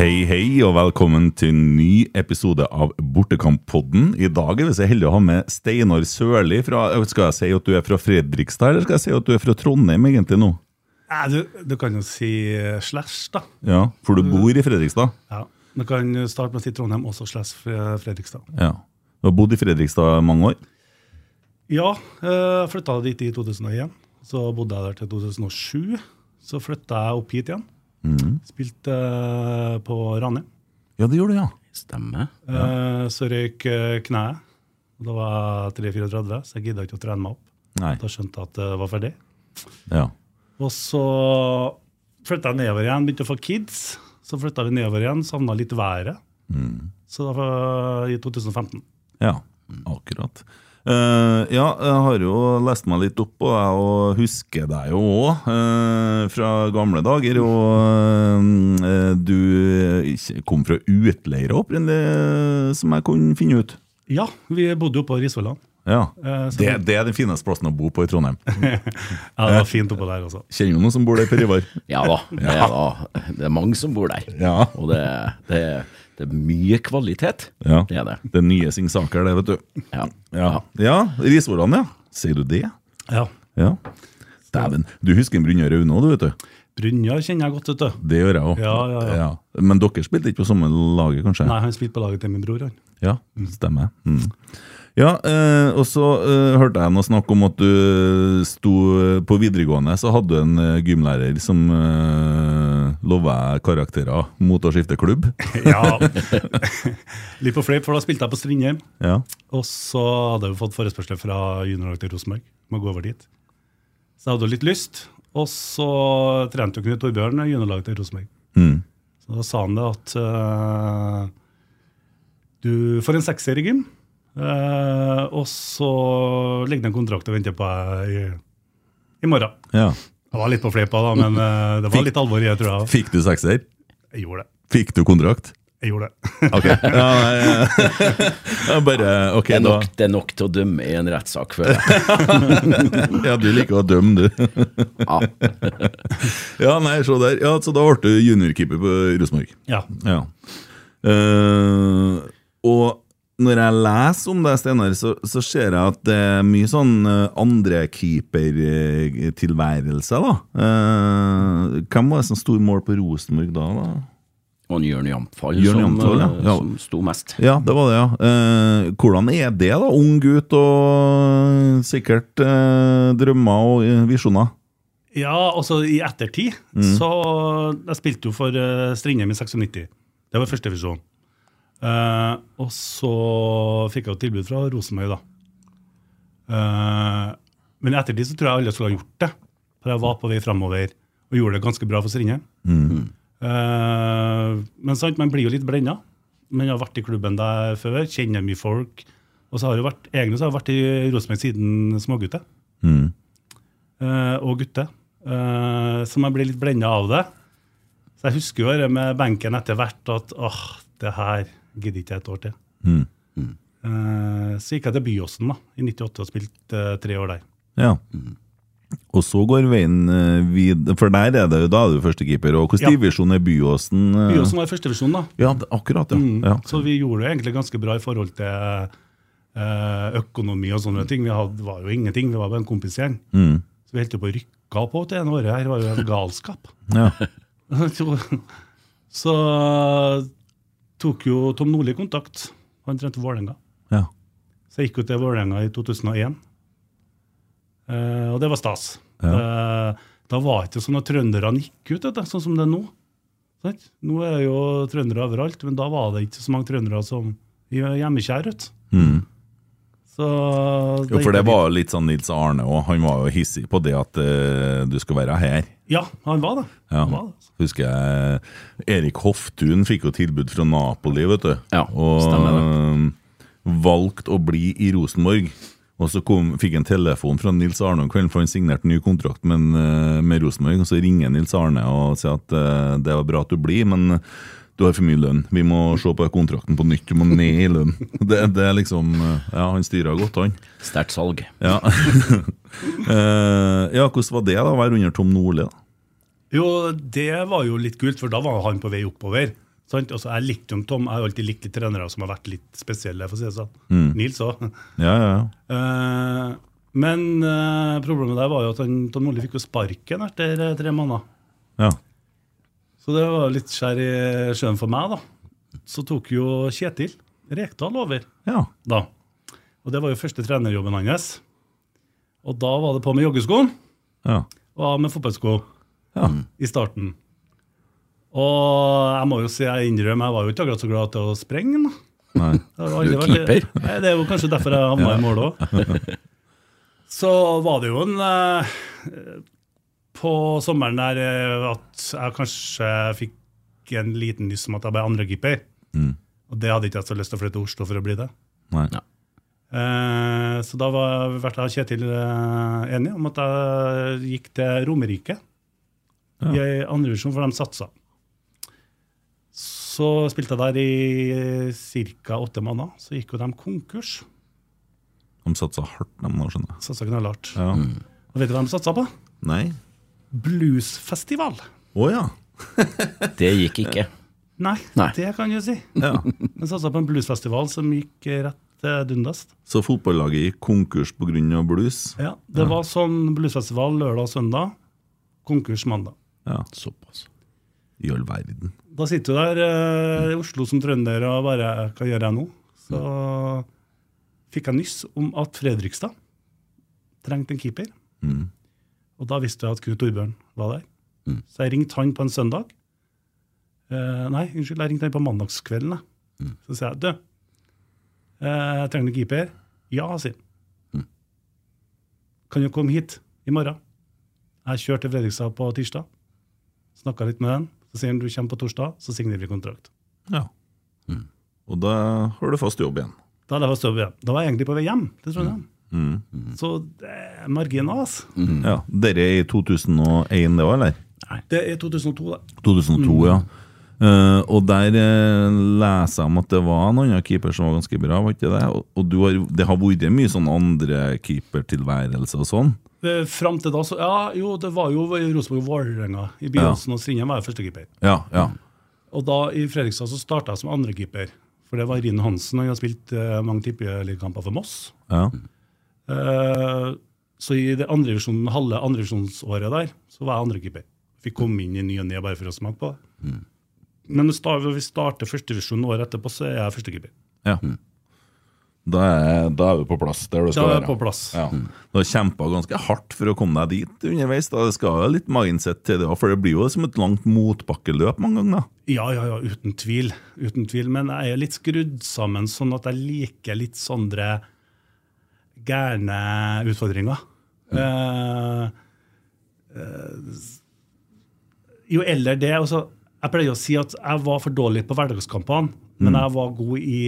Hei, hei, og velkommen til en ny episode av Bortekamppodden. I dag er vi så heldige å ha med Steinar Sørli fra Skal jeg si at du er fra Fredrikstad, eller skal jeg si at du er fra Trondheim egentlig nå? Nei, du, du kan jo si eh, slash, da. Ja, For du bor i Fredrikstad? Ja. Du kan starte med å si Trondheim, også slash Fredrikstad. Ja. Du har bodd i Fredrikstad mange år? Ja, jeg flytta dit i 2001. Så bodde jeg der til 2007. Så flytta jeg opp hit igjen. Spilte eh, på Ranheim. Ja, det gjorde du, ja. Stemmer. Ja. Så røyk eh, kneet. Da var jeg 3-34, så jeg gidda ikke å trene meg opp. Nei. Da skjønte jeg at det var ferdig. Ja. Og så flytta jeg nedover igjen, begynte å få kids. Så flytta vi nedover igjen, savna litt været. Så da var i 2015. Ja, akkurat. Eh, ja, jeg har jo lest meg litt opp på deg og husker deg jo òg fra gamle dager. Og uh, du kom fra utleire opprinnelig, som jeg kunne finne ut. Ja, vi bodde jo på Risvollan. Ja, Eh, det, det er den fineste plassen å bo på i Trondheim. Ja, det var fint oppå der også. Kjenner du noen som bor der, Per Ivar. Ja da, det er, da, det er mange som bor der. Ja. Og det, det, det er mye kvalitet. Ja. Det er det. Det er nye Singsaker, det, vet du. Ja. Ja, ja Risvollan, ja. Sier du det? Ja. Ja. Dæven. Du husker en Brynjar Aune òg, du, vet du. Brynjar kjenner jeg godt, vet du. Det gjør jeg òg. Ja, ja, ja. Men dere spilte ikke på samme laget, kanskje? Nei, han spilte på laget til min bror, han. Ja, stemmer. Mm. Ja, eh, og så eh, hørte jeg noe snakk om at du sto på videregående, så hadde du en eh, gymlærer som eh, lova jeg karakterer mot å skifte klubb. Ja. Litt på fleip, for da spilte jeg på Strindheim. Ja. Og så hadde jeg fått forespørsel fra juniorlaget til Rosenborg om å gå over dit. Så jeg hadde jo litt lyst. Og så trente jo Knut Torbjørn juniorlaget til Rosenborg. Mm. Så da sa han det at uh, du får en sekser i gym, uh, og så ligger det en kontrakt og venter på deg i, i morgen. ja. Det var litt på fleipa, da, men uh, det var litt alvor i det, tror jeg. Fikk du sekser? Jeg gjorde det. Fikk du kontrakt? Jeg gjorde det. Ok. Ja, nei, ja, bare Ok, Det, er da. nok, det er nok til å dømme i en rettssak, føler jeg. Ja, du liker å dømme, du. Ja. Ja, nei, se der. Ja, Så da ble du juniorkeeper på Rosenborg. Ja. Ja. Uh, og når jeg leser om det, Steinar, så, så ser jeg at det er mye sånn andre keepertilværelser, da. Eh, hvem var det som sto mål på Rosenborg da? da? Og Jørn Jamfall Jørn som, Jamfall, ja. eh, Ja. som sto mest. Ja, det var det, ja. Eh, hvordan er det, da? Ung gutt og sikkert eh, drømmer og eh, visjoner. Ja, altså i ettertid så Jeg spilte jo for uh, Strindheim i 96. Det var førstevisjon. Uh, og så fikk jeg jo tilbud fra Rosenborg, da. Eh, men i ettertid så tror jeg alle skulle ha gjort det. For jeg var på vei framover og gjorde det ganske bra for Strindheim. Eh, men sant, man blir jo litt blenda. jeg har vært i klubben der før, kjenner mye folk. Og så har jeg vært, egentlig så har jeg vært i Rosenborg siden smågutte Mm. eh, og gutte. Eh, så man blir litt blenda av det. Så jeg husker jo det med benken etter hvert at åh, det her gidder ikke jeg et år til. Mm. Eh, så gikk jeg til Byåsen da, i 98 og spilte uh, tre år der. Ja. Og så går veien videre, vid For der er det jo da er du førstekeeper. Og hvilken Ja. divisjon er Byåsen? eh? Byåsen var i førstevisjon, da. Ja, det- akkurat, ja. Mm, ja. Så vi gjorde det egentlig ganske bra i forhold til eh, økonomi og sånne ting. Vi hadde, var jo ingenting, vi var bare en kompisgjeng. Mm. Så vi holdt på å rykke på det ene året her, det var jo en galskap. ja. så tok jo Tom Nordli kontakt. Han trente Vålerenga. ja. Så jeg gikk jo til Vålerenga i 2001. Eh, og det var stas. Ja. Eh, da var det ikke sånn at trønderne gikk ut, det, sånn som det er nå. Sånn? Nå er det jo trøndere overalt, men da var det ikke så mange trøndere som hjemmekjær. Mm. Så Jo, for det var litt sånn Nils Arne òg. Han var jo hissig på det at uh, du skal være her. Ja, han var det. Ja. Han var det. Husker jeg Erik Hoftun fikk jo tilbud fra Napoli, vet du. Ja, og stemmer eh, valgte å bli i Rosenborg. Og så kom, fikk han telefon fra Nils Arne om kvelden, for han signerte ny kontrakt med, eh, med Rosenborg. Og så ringer Nils Arne og sier at eh, det var bra at du blir, men du har for mye lønn. Vi må se på kontrakten på nytt. Du må ned i lønn. Det, det er liksom eh, Ja, han styrer godt, han. Sterkt salg. Ja. Eh, ja, hvordan var det da, å være under Tom Nordli? Jo, det var jo litt kult, for da var han på vei oppover. Sant? Altså, jeg likte jo Tom, jeg har alltid likt litt trenere som har vært litt spesielle. for å si det sånn. Nils òg. Ja, ja, ja. Uh, men uh, problemet der var jo at han, Tom Nordli fikk jo sparken etter tre måneder. ja. Så det var litt skjær i sjøen for meg, da. Så tok jo Kjetil Rekdal over ja. da. Og det var jo første trenerjobben hans. Og da var det på med joggeskoen ja. og av med fotballsko ja. i starten. Og jeg må jo si, jeg innrømmer, jeg var jo ikke akkurat så glad til å sprenge. da. Nei. Det Du er keeper. Nei, det er jo kanskje derfor jeg havna i mål òg. Så var det jo en eh, På sommeren der eh, at jeg kanskje fikk en liten nyss om at jeg ble andrekeeper. Mm. Og det hadde ikke jeg så lyst til å flytte til Oslo for å bli det. Nei. Ja. Eh, så da var ble jeg og Kjetil eh, enige om at jeg gikk til Romerike Ja. i andre divisjon, for de satsa. Så spilte jeg der i ca. åtte måneder. Så gikk jo de konkurs. De satsa hardt, de nå, skjønner jeg. Satsa knallhardt. Ja. Og vet du hva de satsa på? Nei? Bluesfestival. Å ja. Det gikk ikke. Nei, Nei. det kan du si. ja. De satsa på en bluesfestival som gikk rett dundest dundast. Så fotballaget gikk konkurs pga. blues? Ja, det var sånn bluesfestival lørdag og søndag. Konkurs mandag. Ja. Såpass. I all verden. Da sitter du der eh, i Oslo som trønder og bare Hva gjør jeg nå? Så fikk jeg nyss om at Fredrikstad trengte en keeper. Mm. Og da visste jeg at Knut Torbjørn var der. Mm. Så jeg ringte han på en søndag. Eh, nei, unnskyld, jeg ringte han på mandagskvelden. Mm. Så sier jeg du, eh, jeg trenger du keeper. Ja, sier han. Mm. Kan du komme hit i morgen? Jeg kjørte til Fredrikstad på tirsdag. Snakka litt med han. Så sier han du kommer på torsdag, så signerer vi kontrakt. Ja. Mm. Og da har du fast jobb igjen. Da hadde jeg fast jobb igjen. Da var jeg egentlig på vei hjem til Trondheim. Mm. Så det er marginer, altså. Ja. Dere er i 2001, det òg, eller? Nei, Det er 2002, da. 2002, ja. Uh, og der uh, leser jeg om at det var en annen keeper som var ganske bra, var ikke det? Og, og du har, det har vært mye sånn andre keepertilværelse og sånn? Uh, Fram til da, så Ja, jo, det var jo i Rosenborg-Vålerenga. I Byåsen og Strindheim var jeg førstekeeper. Ja, ja. Og da i Fredrikstad så starta jeg som andrekeeper. For det var Rine Hansen. og Han har spilt uh, mange tippeligakamper for Moss. ja. Eh, så i det andre visjonen, halve andrevisjonsåret der, så var jeg andrekeeper. Fikk komme inn i ny og ne bare for å smake på det. Men når vi starter førstevisjonen året etterpå, så er jeg førstekeeper. ja. Da, er, da er du på plass der du skal være. Da er jeg på plass. Ja. Du har kjempa ganske hardt for å komme deg dit underveis. Da. Det skal jo litt mindset til det for det blir jo som et langt motbakkeløp mange ganger. Ja, ja, ja, uten tvil. Uten tvil. Men jeg er litt skrudd sammen sånn at jeg liker litt sånne gærne utfordringer. Eh, eh, jo eldre det altså, Jeg pleier å si at jeg var for dårlig på hverdagskampene, men jeg var god i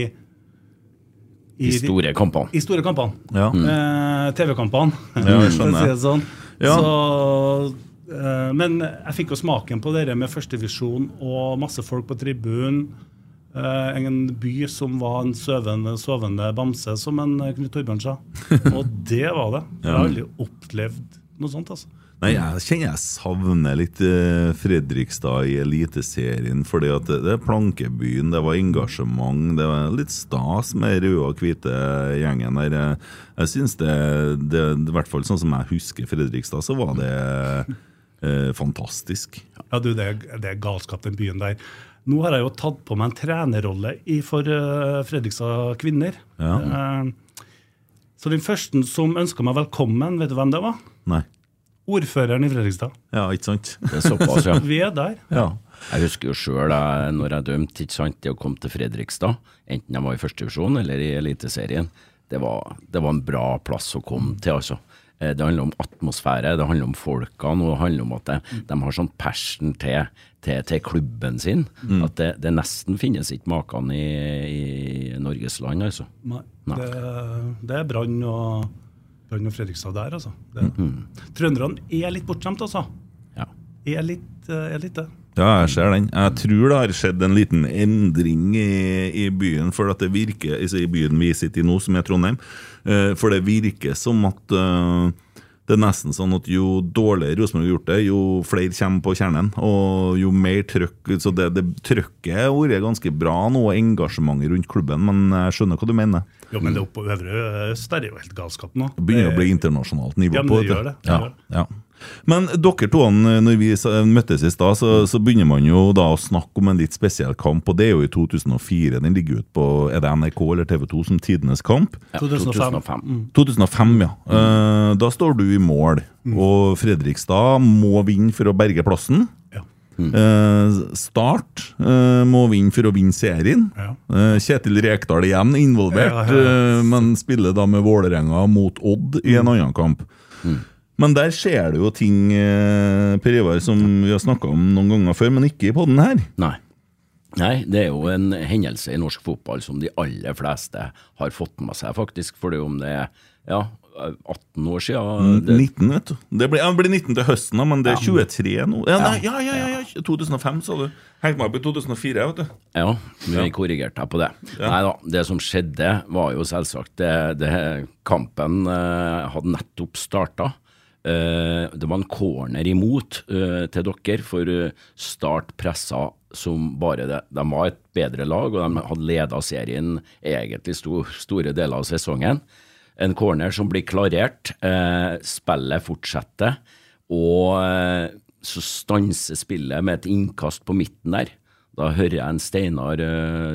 De store kampene. i store kampene. Ja. Eh, TV-kampene, Ja, for å si det sånn. Ja. Så, men jeg fikk jo smaken på det med førstevisjon og masse folk på tribunen. Eh, en by som var en søvende, sovende bamse, som en eh, Knut Torbjørn sa. Og det var det. Jeg har aldri opplevd noe sånt. altså. Nei, jeg kjenner jeg savner litt eh, Fredrikstad i Eliteserien. fordi at det, det er plankebyen, det var engasjement, det var litt stas med røde og hvite gjengen der. Jeg, jeg syns det, det, I hvert fall sånn som jeg husker Fredrikstad, så var det eh, fantastisk. Ja, du, det, det er galskap, den byen der. Nå har jeg jo tatt på meg en trenerrolle i for eh, Fredrikstad kvinner. Ja. Eh, så den første som ønska meg velkommen, vet du hvem det var? Nei. Ordføreren i Fredrikstad. Ja, ikke sant? Det er såpass, ja. Vi er der. Ja. Jeg husker jo sjøl når jeg dømte, ikke sant, det å komme til Fredrikstad, enten jeg var i førstedivisjon eller i Eliteserien, det var, det var en bra plass å komme til, altså. Eh, Det handler om atmosfære, det handler om folkene, og det handler om at de, de har sånn passion til, til, til klubben sin. At det, det nesten finnes ikke maken i, i Norges land, altså. Nei. Nei. Det, det er Brann og, Brann og Fredrikstad der, altså. Det. Trønderne er litt bortskjemt, altså. Ja. Er litt, eh, er litt det. Ja, jeg ser den. Jeg tror det har skjedd en liten endring i, i byen, for at det virker, altså i byen vi sitter i nå, som er Trondheim, eh, for det virker som at eh, det er nesten sånn at jo dårligere Rosenborg har gjort det, jo flere kommer på kjernen. Og jo mer trøkk Så det, det trøkket har vært ganske bra nå, engasjementet rundt klubben, men jeg skjønner hva du mener. Jo, men det oppe på Øvre Øst er jo helt galskap nå. Det begynner å bli internasjonalt nivå Ja, men på det gjør det. Det Ja, gjør det. ja. Men dere to, når vi møttes i stad, så, så begynner man jo da å snakke om en litt spesiell kamp, og det er jo i 2004. Den ligger ut på er det NRK eller TV 2 som tidenes kamp. Ja, 2005. 2005. 2005, ja. Eh, da står du i mål, og Fredrikstad må vinne for å berge plassen. Ja. Eh, start eh, må vinne for å vinne serien. Ja. Kjetil Rekdal igjen involvert, Ja, ja. men spiller da med Vålerenga mot Odd i en annen kamp. Men der skjer det jo ting, eh, Per Ivar, som vi har snakka om noen ganger før, men ikke i podden her. Nei. Nei, det er jo en hendelse i norsk fotball som de aller fleste har fått med seg, faktisk. For om det er ja, 18 år siden. Det, 19, vet du. Det blir, ja, det blir 19 til høsten, da, men det er 23 nå. Ja, nei, ja, ja, ja, ja, 2005, sa du. Hengte meg opp i 2004, vet du. Ja, vi korrigerte deg på det. Nei da, det som skjedde var jo selvsagt det, det Kampen eh, hadde nettopp starta. Eh, det var en corner imot eh, til dere, for eh, Start pressa som bare det. De var et bedre lag, og de hadde leda serien egentlig sto, store deler av sesongen. En corner som blir klarert. Spillet fortsetter, og så stanser spillet med et innkast på midten der. Da hører jeg en Steinar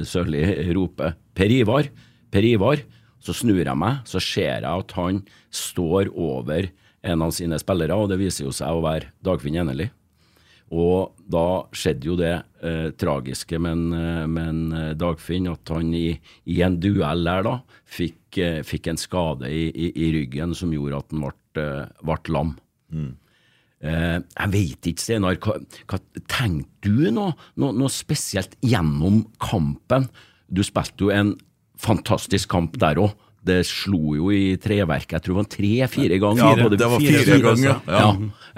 Sørli rope 'Per Ivar', Per Ivar. Så snur jeg meg, så ser jeg at han står over en av sine spillere, og det viser jo seg å være Dagfinn Enerli. Og da skjedde jo det eh, tragiske med, en, eh, eh, Dagfinn, at han i, i en duell der da fikk, eh, fikk en skade i, i, i ryggen som gjorde at han ble, eh, ble lam. Eh, jeg vet ikke, Steinar, hva, hva tenkte du noe, noe, noe spesielt gjennom kampen? Du spilte jo en fantastisk kamp der òg. Det slo jo i treverket, jeg tror det var tre-fire ganger. Ja, det var fire- fire ganger, ja. Ja,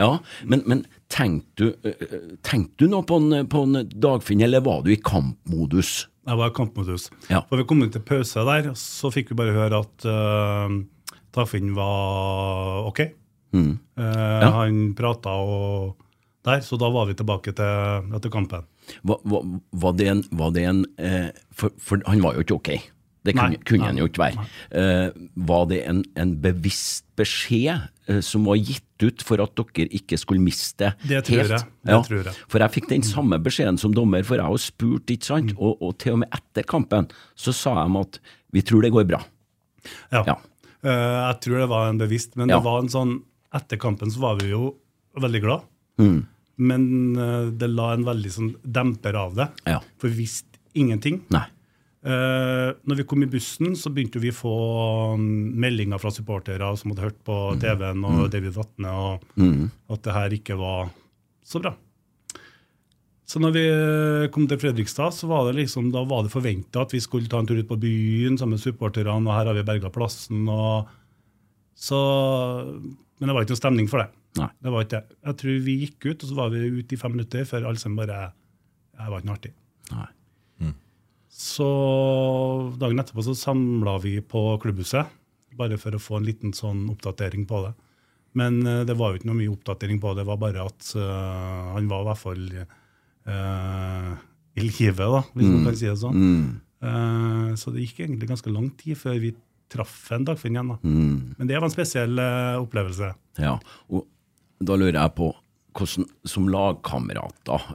ja. Men, men tenkte du, eh, du noe på en, på en Dagfinn, eller var du i kampmodus? Jeg var i kampmodus. Ja. For vi kom inn til pause der, så fikk vi bare høre at uh, Dagfinn var ok. Mm. Eh, Han prata og der, så da var vi tilbake til, til kampen. Var, var, var det en, var det en uh, for, for han var jo ikke ok. Det kunne, Nei, kunne nei, han jo ikke være. Uh, var det en, en bevisst beskjed uh, som var gitt ut for at dere ikke skulle miste Det tror helt? jeg, det tror jeg. For jeg fikk den samme beskjeden som dommer, for jeg har spurt, ikke sant? Mm. Og, og til og med etter kampen så sa de at vi tror det går bra. Ja. Ja. Uh, jeg tror det var en bevisst, men Ja. det var en sånn Etter kampen så var vi jo veldig glad, Mm. men det la en veldig sånn demper av det. Ja. For vi visste ingenting. Nei. Uh, når vi kom i bussen, så begynte vi å få um, meldinger fra supportere som hadde hørt på TV-en og David Vatne, og at det her ikke var så bra. Så når vi eh, kom til Fredrikstad, så var det liksom, da var det forventa at vi skulle ta en tur ut på byen sammen med supporterne, og her har vi berga plassen. og så, Men det var ikke noe stemning for det. Nei. Det var ikke det. Jeg tror vi gikk ut, og så var vi ute i fem minutter før alle sammen bare Det var ikke noe artig. Nei. Så dagen etterpå så samla vi på klubbhuset, bare for å få en liten sånn oppdatering på det. Men eh, det var jo ikke noe mye oppdatering på det, det var bare at uh, han var i hvert fall uh, i live, da, hvis man kan si det sånn. Eh, så det gikk egentlig ganske lang tid før vi traff en Dagfinn igjen. da. Men det var en spesiell uh, opplevelse. Ja, og da lurer jeg på hvordan som lagkamerater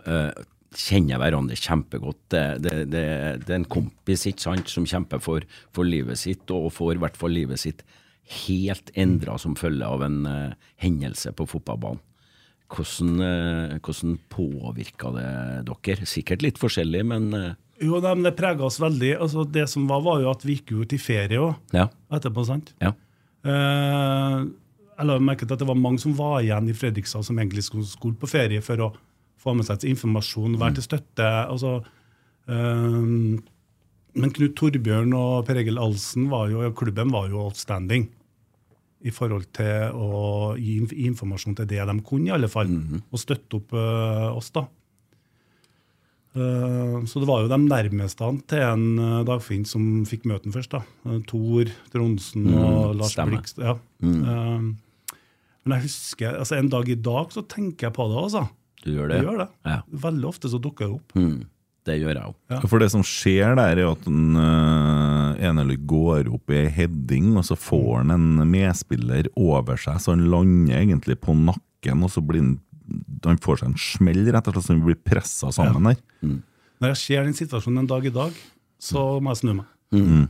kjenner hverandre kjempegodt. Det, det, det, det er en kompis ikke sant, som kjemper for, for livet sitt, og får i hvert fall livet sitt helt endra som følge av en uh, hendelse på fotballbanen. Hvordan, uh, hvordan påvirka det dere? Sikkert litt forskjellig, men uh... Jo, nei, men Det prega oss veldig. Altså, det som var, var jo at vi gikk ut i ferie òg ja. etterpå. sant? ja. Uh, jeg la merke til at det var mange som var igjen i Fredrikstad som egentlig skulle, skulle på ferie for å få med seg informasjon, være til støtte. Altså, um, men Knut Torbjørn og Per Egil Alsen var jo, klubben var jo outstanding i forhold til å gi informasjon til det de kunne, i alle fall. Og støtte opp uh, oss, da. Uh, så det var jo de nærmeste til en uh, Dagfinn som fikk møten først. da. Tor Tronsen og Lars. Blikst. Ja. Eh, Men jeg husker, altså en dag i dag så tenker jeg på det, altså. Du gjør det? Jeg gjør det. Ja. Veldig ofte så dukker det opp. Mm, det gjør jeg òg. Ja. For det som skjer der, er at en, uh, Enely går opp i ei heading, og så får han en medspiller over seg, så han lander egentlig på nakken, og så blir han han får seg en smell, rett og slett, så han blir pressa sammen der. Når jeg ser den situasjonen en dag i dag, så må jeg snu meg. Mm.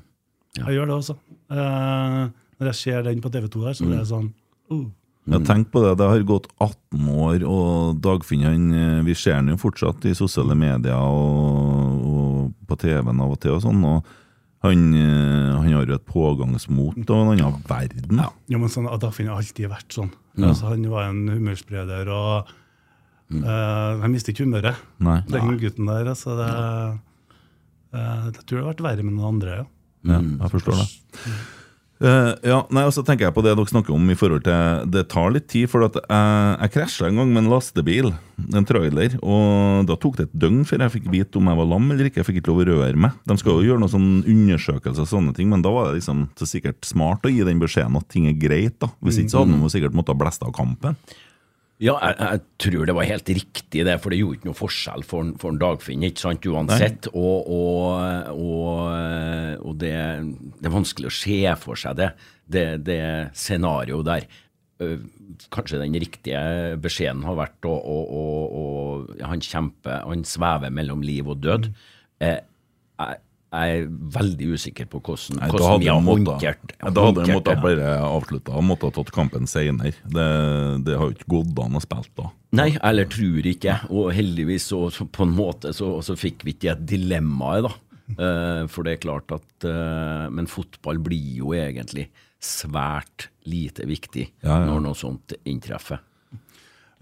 Jeg gjør det også. Eh, når jeg ser den på TV2 her, så blir jeg sånn uh. Ja, tenk på det, det har gått 18 år, og Dagfinn han, eh, vi ser han jo fortsatt i sosiale medier og, og på TV-en av og til og sånn, og han, eh, han har jo et pågangsmot og en annen verden. Ja, men sånn, Dagfinn har alltid vært sånn. Altså, han var en humørspreder, og eh, han mister ikke humøret. Nei. Den gutten der, altså. Det, uh, jeg tror det har vært verre med noen andre. Ja. Ja, jeg forstår det. Eh, ja, nei, og så tenker jeg på det dere snakker om i forhold til Det tar litt tid, for at jeg, jeg krasja en gang med en lastebil, en trailer, og da tok det et døgn før jeg fikk vite om jeg var lam eller ikke. Jeg fikk ikke lov å røre meg. De skal jo gjøre noen sånn undersøkelser og sånne ting, men da var det liksom så sikkert smart å gi den beskjeden at ting er greit, da. Hvis ikke så hadde de sikkert måttet blæste av kampen. Ja, jeg, jeg tror det var helt riktig, det, for det gjorde ikke noe forskjell for, en- for en Dagfinn, ikke sant, uansett. Og, og, og, og det, det er vanskelig å se for seg det, det, det scenarioet der. Kanskje den riktige beskjeden har vært å, å, å, å ja, Han kjemper, han svever mellom liv og død. Eh, jeg, jeg er veldig usikker på hvordan, Nei, hvordan vi har håndtert da hadde vi måttet bare avslutta og måttet ha tatt kampen senere. Det, det har jo ikke gått an å spille da. Nei, eller tror ikke. Og heldigvis så, så på en måte så, så fikk vi ikke det dilemmaet, da. Eh, for det er klart at eh, Men fotball blir jo egentlig svært lite viktig Ja, ja. når noe sånt inntreffer.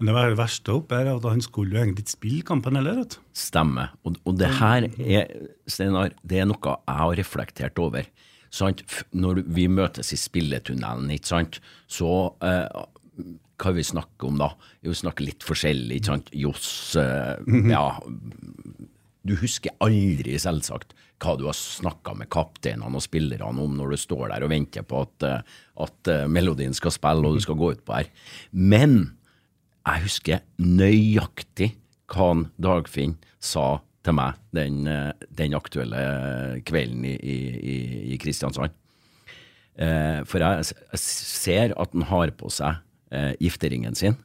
Men det verste opp her, at han skulle jo egentlig ikke spille kampen heller. Stemmer. Og, og det her er, Steinar, det er noe jeg har reflektert over. Sant? Når vi møtes i spilletunnelen, ikke sant, så eh, hva vi snakker om da? Vi snakker litt forskjellig, ikke sant. Johs eh, Ja. Du husker aldri, selvsagt, hva du har snakka med kapteinene og spillerne om når du står der og venter på at, eh, at eh, melodien skal spille og du skal gå ut på her. Men jeg husker nøyaktig hva han Dagfinn sa til meg den, eh, den aktuelle kvelden i, i, i- Kristiansand. Eh, for jeg, ser at han har på seg eh, gifteringen sin.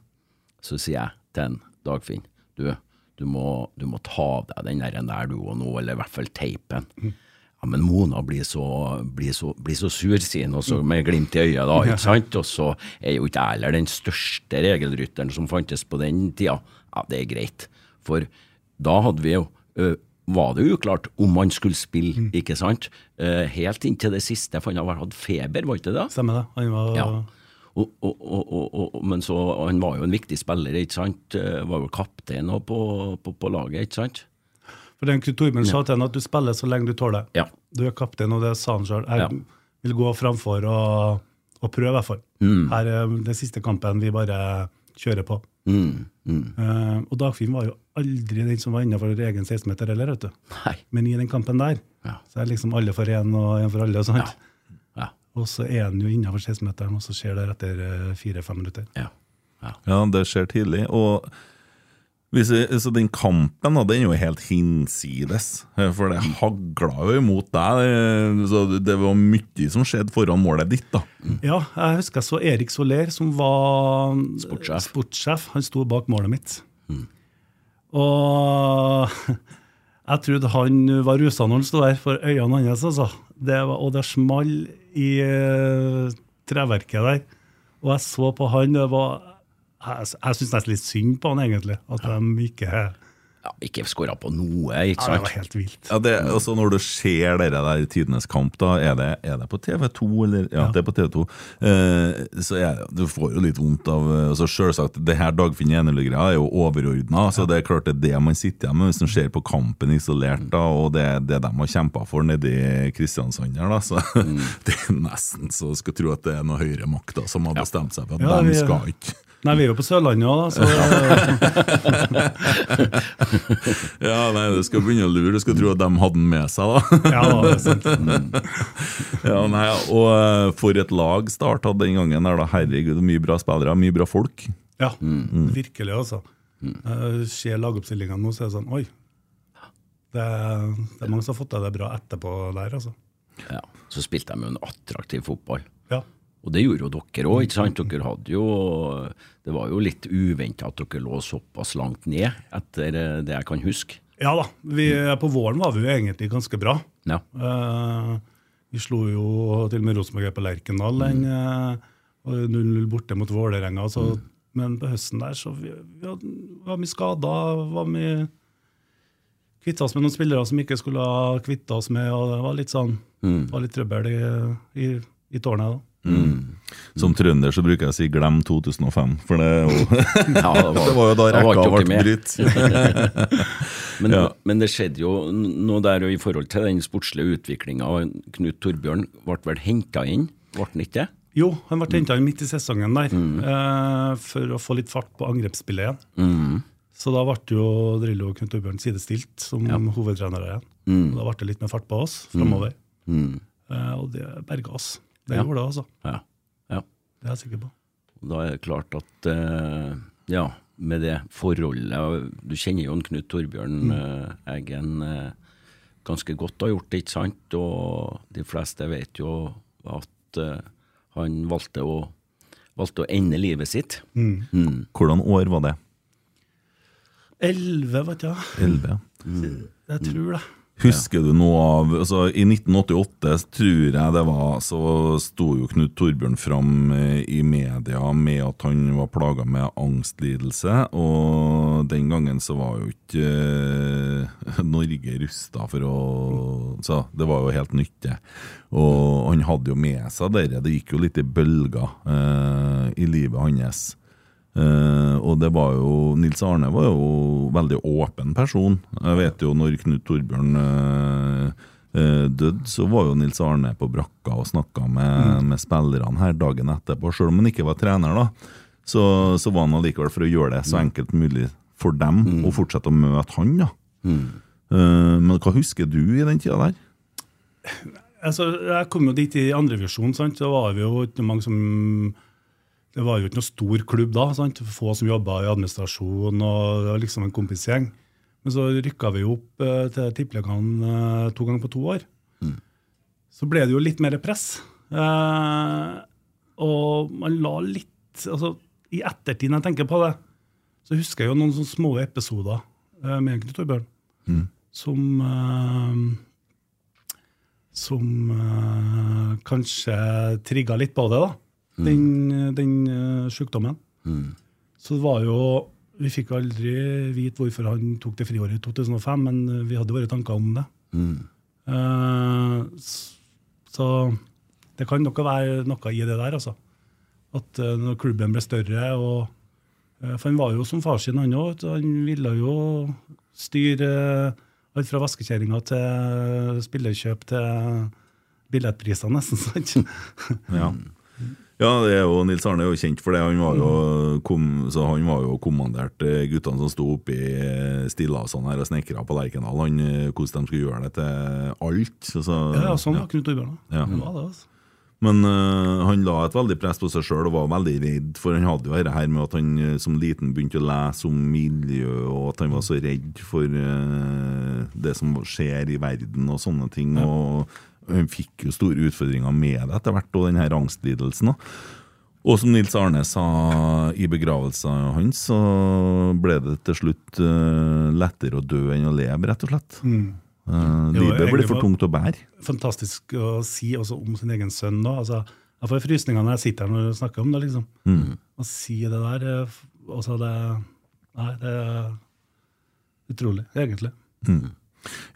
Så sier jeg til en Dagfinn du, du, må, du må ta av deg den der, du og nå, eller i hvert fall teipen. Ja, men Mona blir så, blir så, blir så sur, sier han, og så med glimt i øyet, da. ikke sant? Og så er jo ikke jeg den største regelrytteren som fantes på den tida. Ja, det er greit. For da hadde vi jo var det uklart om han skulle spille, ikke sant? Helt inntil det siste, for han har hatt feber, var ikke det? Stemmer det. Han var Ja. Og, og, og, men så, han var jo en viktig spiller, ikke sant? Var jo kaptein på, på, på laget, ikke sant? For den Torben sa til henne at du spiller så lenge du tåler. Ja. Du er kaptein, og det sa han sjøl. Jeg Ja. vil gå framfor og, og prøve, i hvert fall. Mm. Her er den siste kampen vi bare kjører på. Mm, mm. Uh, og Dagfinn var jo aldri den som var innenfor egen 16-meter heller, vet du. Nei. Men i den kampen der, Ja. så er liksom alle for én og én for alle. og sånt. Og så er han jo innenfor 16-meteren, og så skjer det etter eh, fire-fem minutter. Ja. ja. Ja, det skjer tidlig. Og hvis jeg, så den kampen da, den er jo helt hinsides, eh, for det hagla jo imot deg. eh, Så det var mye som skjedde foran målet ditt. da. Ja, jeg husker jeg så Erik Soler, som var Sportssjef. sportssjef. Han sto bak målet mitt. Og jeg trodde han var rusa når han sto der, for øynene hans, altså. Det var, og det small i eh, treverket der. Og jeg så på han, det var Jeg, jeg syns nesten litt synd på han, egentlig. At de ikke Ja, ja ikke skåra på noe, ikke det var helt vilt. Ja, det, altså Når du ser dere der Tidenes kamp, da er det, er det på TV2, eller? Ja, det er på TV2. Eh, så er, du får jo litt vondt av eh, altså Selvsagt, det her Dagfinn Enerly-greia er jo overordna. Så det er klart det er det man sitter igjen med hvis man ser på kampen isolert, da, og det er det de har kjempa for nedi Kristiansand her, da. Så det er nesten så skal tro at det er noen høyere makter som har bestemt seg for at Ja, de skal ikke Nei, vi er jo på Sørlandet òg, da. Så Ja, nei, Du skal begynne å lure. Du skal tro at de hadde den med seg, da. ja, det er sant. Ja, nei, og eh, For et lag Start hadde den gangen. der da, Herregud, mye bra spillere, mye bra folk. Ja, virkelig, altså. Jeg ser lagoppstillingene nå, så er det sånn Oi. Det er, det er mange som har fått til det bra etterpå der, altså. Ja. Så spilte de jo en attraktiv fotball. Og det gjorde jo dere òg, ikke sant? Dere hadde jo Det var jo litt uventa at dere lå såpass langt ned, etter eh, det jeg kan huske. Ja da. Vi, på våren var vi jo egentlig ganske bra. Ja. Eh, vi slo jo til og med Rosenborg på Lerkendal den, eh, og 0-0 borte mot Vålerenga. Så, Men på høsten der så vi, vi hadde, var vi skada. Var vi Kvitta oss med noen spillere som ikke skulle ha kvitta oss med. og Det var litt sånn, var litt trøbbel i, i, i tårnet. da. Som trønder så bruker jeg å si 'glem 2005', for det, jo, Ja, det var- det var jo da rekka ble med. brutt. Men, Ja. men det skjedde jo noe der i forhold til den sportslige utviklinga. Knut Torbjørn ble vel henta inn, ble han ikke det? Jo, han ble henta inn midt i sesongen der eh, for å få litt fart på angrepsspillet igjen. Mm. Så da ble jo Drillo og Knut Torbjørn sidestilt som hovedtrenere igjen. Mm. Da ble det litt mer fart på oss framover. Mm. Eh, og det berga oss. Det Ja. gjorde det, altså. Ja. ja. Det er jeg sikker på. Da er det klart at uh, ja, med det forholdet Du kjenner jo en Knut Torbjørn eh, Eggen uh, ganske godt, har gjort det, ikke sant? Og de fleste vet jo at han valgte å, valgte å ende livet sitt. Mm. Hvordan år var det? Elleve, vet jeg. 11? Jeg tror det. Husker du noe av altså I 1988 tror jeg det var, så sto jo Knut Torbjørn fram eh, i media med at han var plaga med angstlidelse. Og den gangen så var jo ikke eh, Norge rusta for å Så det var jo helt nytt, det. Og han hadde jo med seg dere. Det gikk jo litt i bølger eh, i livet hans. Eh, og det var jo Nils Arne var jo veldig åpen person. Jeg vet jo når Knut Torbjørn uh, uh, døde, så var jo Nils Arne på brakka og snakka med, med spillerne her dagen etterpå. Selv om han ikke var trener, da, så, så var han allikevel for å gjøre det så enkelt mulig for dem å fortsette å møte han. da. Eh, men hva husker du i den tida der? Altså, jeg kom jo dit i andrevisjon. Da var vi jo ikke mange som Det var jo ikke noe stor klubb da. sant? Få som jobba i administrasjon, og det var liksom en kompisgjeng. Men så rykka vi opp eh, til Tippeligaen eh, to ganger på to år. Så ble det jo litt mer press. Eh, og man la litt altså, I ettertid, når jeg tenker på det, så husker jeg jo noen sånne små episoder eh, med Knut Torbjørn som eh, som eh, kanskje trigga litt på det, da. Den, den uh, sykdommen. Så det var jo Vi fikk aldri vite hvorfor han tok det friåret i 2005, men eh, vi hadde våre tanker om det. Mm. Uh, så det kan nok være noe i det der, altså. At uh, når klubben ble større og For han var jo som far sin, han òg. Han ville jo styre alt fra vaskekjerringa til spillerkjøp til billettpriser, nesten. sant? Ja. Ja, det er jo, Nils Arne er jo kjent for det. Han var jo, kom, så han var jo kommandert eh, guttene som sto oppe i stillasene her og snekra på Lerkendal. Han, eh, hvordan de skulle gjøre det til alt. Så, så, Ja, ja, sånn var Knut Torbjørn. Ja. Det var det, altså. Men uh, han la et veldig press på seg sjøl og var veldig redd, for han hadde jo dette her med at han eh, som liten begynte å lese om miljø, og at han var så redd for uh, det som skjer i verden og sånne ting. og han fikk jo store utfordringer med det etter hvert, og denne angstlidelsen. Og som Nils Arne sa i begravelsen hans, så ble det til slutt eh, lettere å dø enn å leve, rett og slett. Mm. Uh, livet blir for tungt å bære. Fantastisk å si også om sin egen sønn. da. Altså, jeg får frysninger når jeg sitter her når jeg snakker om det. liksom. Å si det der eh, f- altså det, Nei, det er utrolig, egentlig.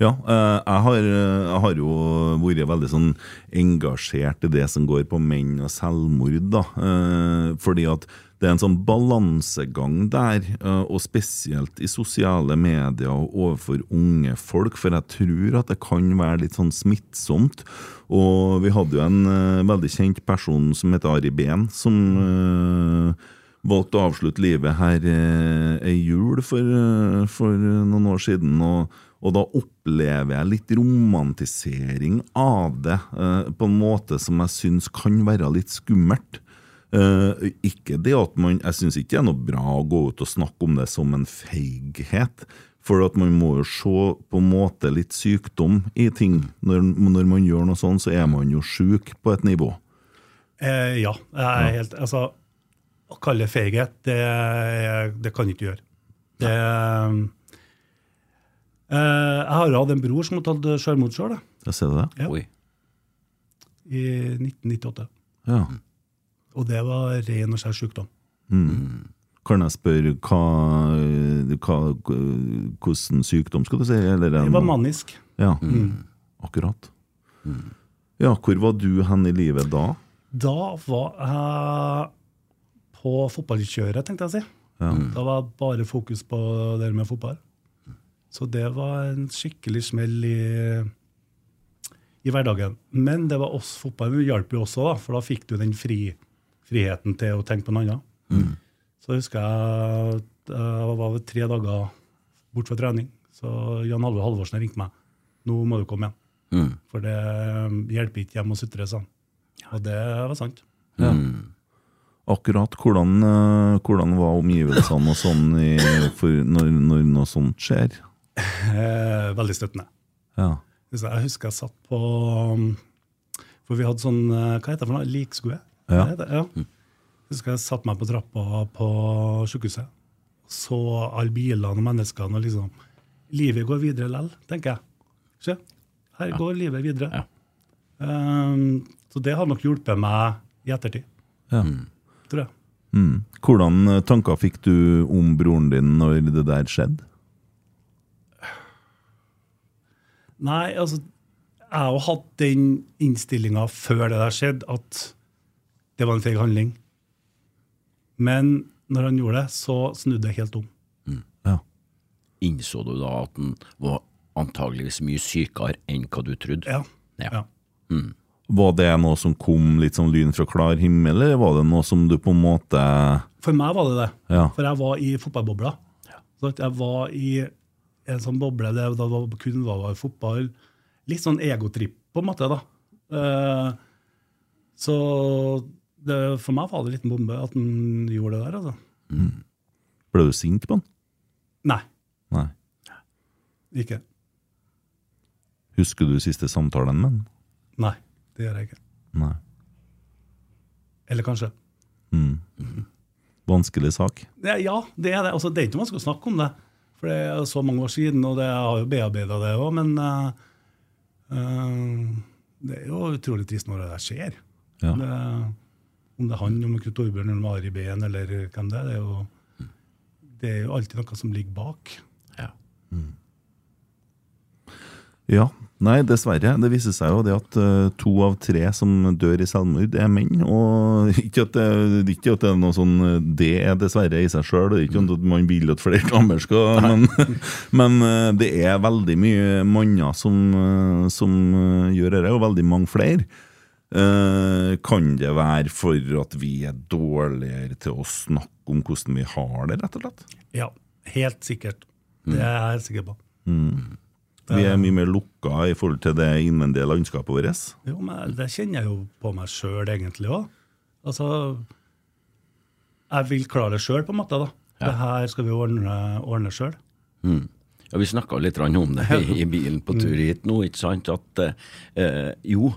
Ja, eh, jeg har, eh, jeg har jo vært veldig sånn engasjert i det som går på menn og selvmord, da. Eh, Fordi at det er en sånn balansegang der, og spesielt i sosiale medier og overfor unge folk, for jeg tror at det kan være litt sånn smittsomt. Og vi hadde jo en veldig kjent person som heter Ari Behn, som valgte å avslutte livet her ei jul for, for noen år siden. og og da opplever jeg litt romantisering av det, eh, på en måte som jeg syns kan være litt skummelt. Eh, ikke det at man, Jeg syns ikke det er noe bra å gå ut og snakke om det som en feighet. For at man må jo se på en måte litt sykdom i ting. Når, når man gjør noe sånn, så er man jo sjuk på et nivå. Eh, ja. Jeg er helt, altså, å kalle det feighet, det, det kan jeg ikke gjøre. Det, eh, jeg har jo hatt en bror som har tatt selvmord sjøl, Jeg ser det. Ja. Oi. i 1998. Ja. Og det var ren og skjær sykdom. Kan jeg spørre hva, hva, hvordan sykdom skal du si? Eller en, Det var manisk. Ja, akkurat. Ja, hvor var du hen i livet da? Da var jeg på fotballkjøret, tenkte jeg å si. Ja. Da var bare fokus på det med fotball. Så det var en skikkelig smell i, i hverdagen. Men det var oss fotball det hjalp jo også, da, for da fikk du den fri, friheten til å tenke på noe annet. Så husker jeg at jeg var tre dager bort fra trening. Så Jan Halvor Halvorsen ringte meg. 'Nå må du komme igjen.' For det hjelper ikke hjemme å sutre, sa han. Og det var sant. Akkurat. Hvordan, eh, hvordan var omgivelsene og sånn i, for når, når noe sånt skjer? Eh, veldig støttende. Ja. Jeg husker jeg satt på um, For vi hadde sånn eh, Hva heter det for noe? Likskue? Ja. Ja. Jeg husker jeg satte meg på trappa på sykehuset. Så alle bilene og menneskene og liksom Livet går videre lell, tenker jeg. Se, her går livet videre. Ja. Um, så det har nok hjulpet meg i ettertid, ja. tror jeg. Mm. Hvordan eh, tanker fikk du om broren din når det der skjedde? Nei, altså Jeg har jo hatt den innstillinga før det der skjedde, at det var en feig handling. Men når han gjorde det, så snudde det helt om. Ja. Innså du da at han var antageligvis mye sykere enn hva du trodde? Ja. Ja. ja. Var det noe som kom litt sånn lyn fra klar himmel, eller var det noe som du på en måte For meg var det det. Ja. For jeg var i fotballbobla. Så at jeg var i en sånn boble da det var kun var fotball. Litt sånn egotripp, på en måte. da. Uh, så det, for meg var det en liten bombe at han gjorde det der. altså. Ble du sint på han? Nei, Nei. ikke. Husker du siste samtalen med han? Nei, det gjør jeg ikke. Nei. Eller kanskje. Vanskelig sak. Ja, ja det er det. Altså, det er ikke vanskelig å snakke om det. For det er så mange år siden, og det, jeg har jo bearbeida det òg. Men uh, eh, det er jo utrolig trist når det der skjer. Ja. Det, om det er han, om Knut Torbjørn eller Ari Behn eller hvem det er. Det er, jo, det er jo alltid noe som ligger bak. Ja. Ja. Nei, dessverre. Det viser seg jo det at uh, to av tre som dør i selvmord, er menn. Og ikke at det, ikke at det er noe sånn eh, Det er dessverre i seg sjøl. Ikke mm. at man vil at flere damer skal Men, men eh, det er veldig mye manner som, som gjør dette, og veldig mange flere. Uh, kan det være for at vi er dårligere til å snakke om hvordan vi har det, rett og slett? Ja, helt sikkert. Det er jeg helt sikker på. Vi er mye mer lukka i forhold til det innvendige landskapet vårt. Jo, men Det kjenner jeg jo på meg sjøl egentlig òg. Altså, jeg vil klare det sjøl, på en måte. da. Det her skal vi ordne, ordne sjøl. Mm. Ja, Vi snakka litt om det i, i bilen på tur hit nå, ikke sant? At eh, jo,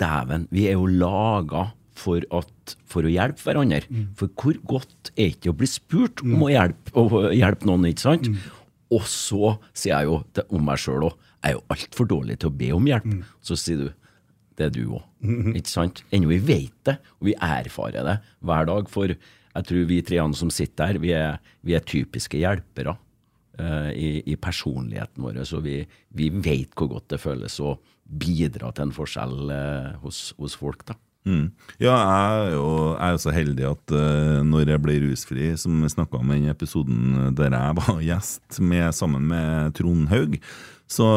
dæven, vi er jo laga for, at, for å hjelpe hverandre. For hvor godt er det ikke å bli spurt om å hjelpe, å hjelpe noen, ikke sant? Og så sier jeg jo til, om meg sjøl òg, jeg er jo altfor dårlig til å be om hjelp. Så sier du det er du òg, ikke sant? Ennå vi vet det, og vi erfarer det hver dag. For jeg tror vi treene som sitter her, vi er, vi er typiske hjelpere uh, i, i personligheten vår. Så vi, vi vet hvor godt det føles å bidra til en forskjell uh, hos, hos folk. da. Mm. Ja, jeg er jo jeg er så heldig at uh, når jeg ble rusfri, som vi snakka om i den episoden der jeg var gjest med, sammen med Trond Haug, så,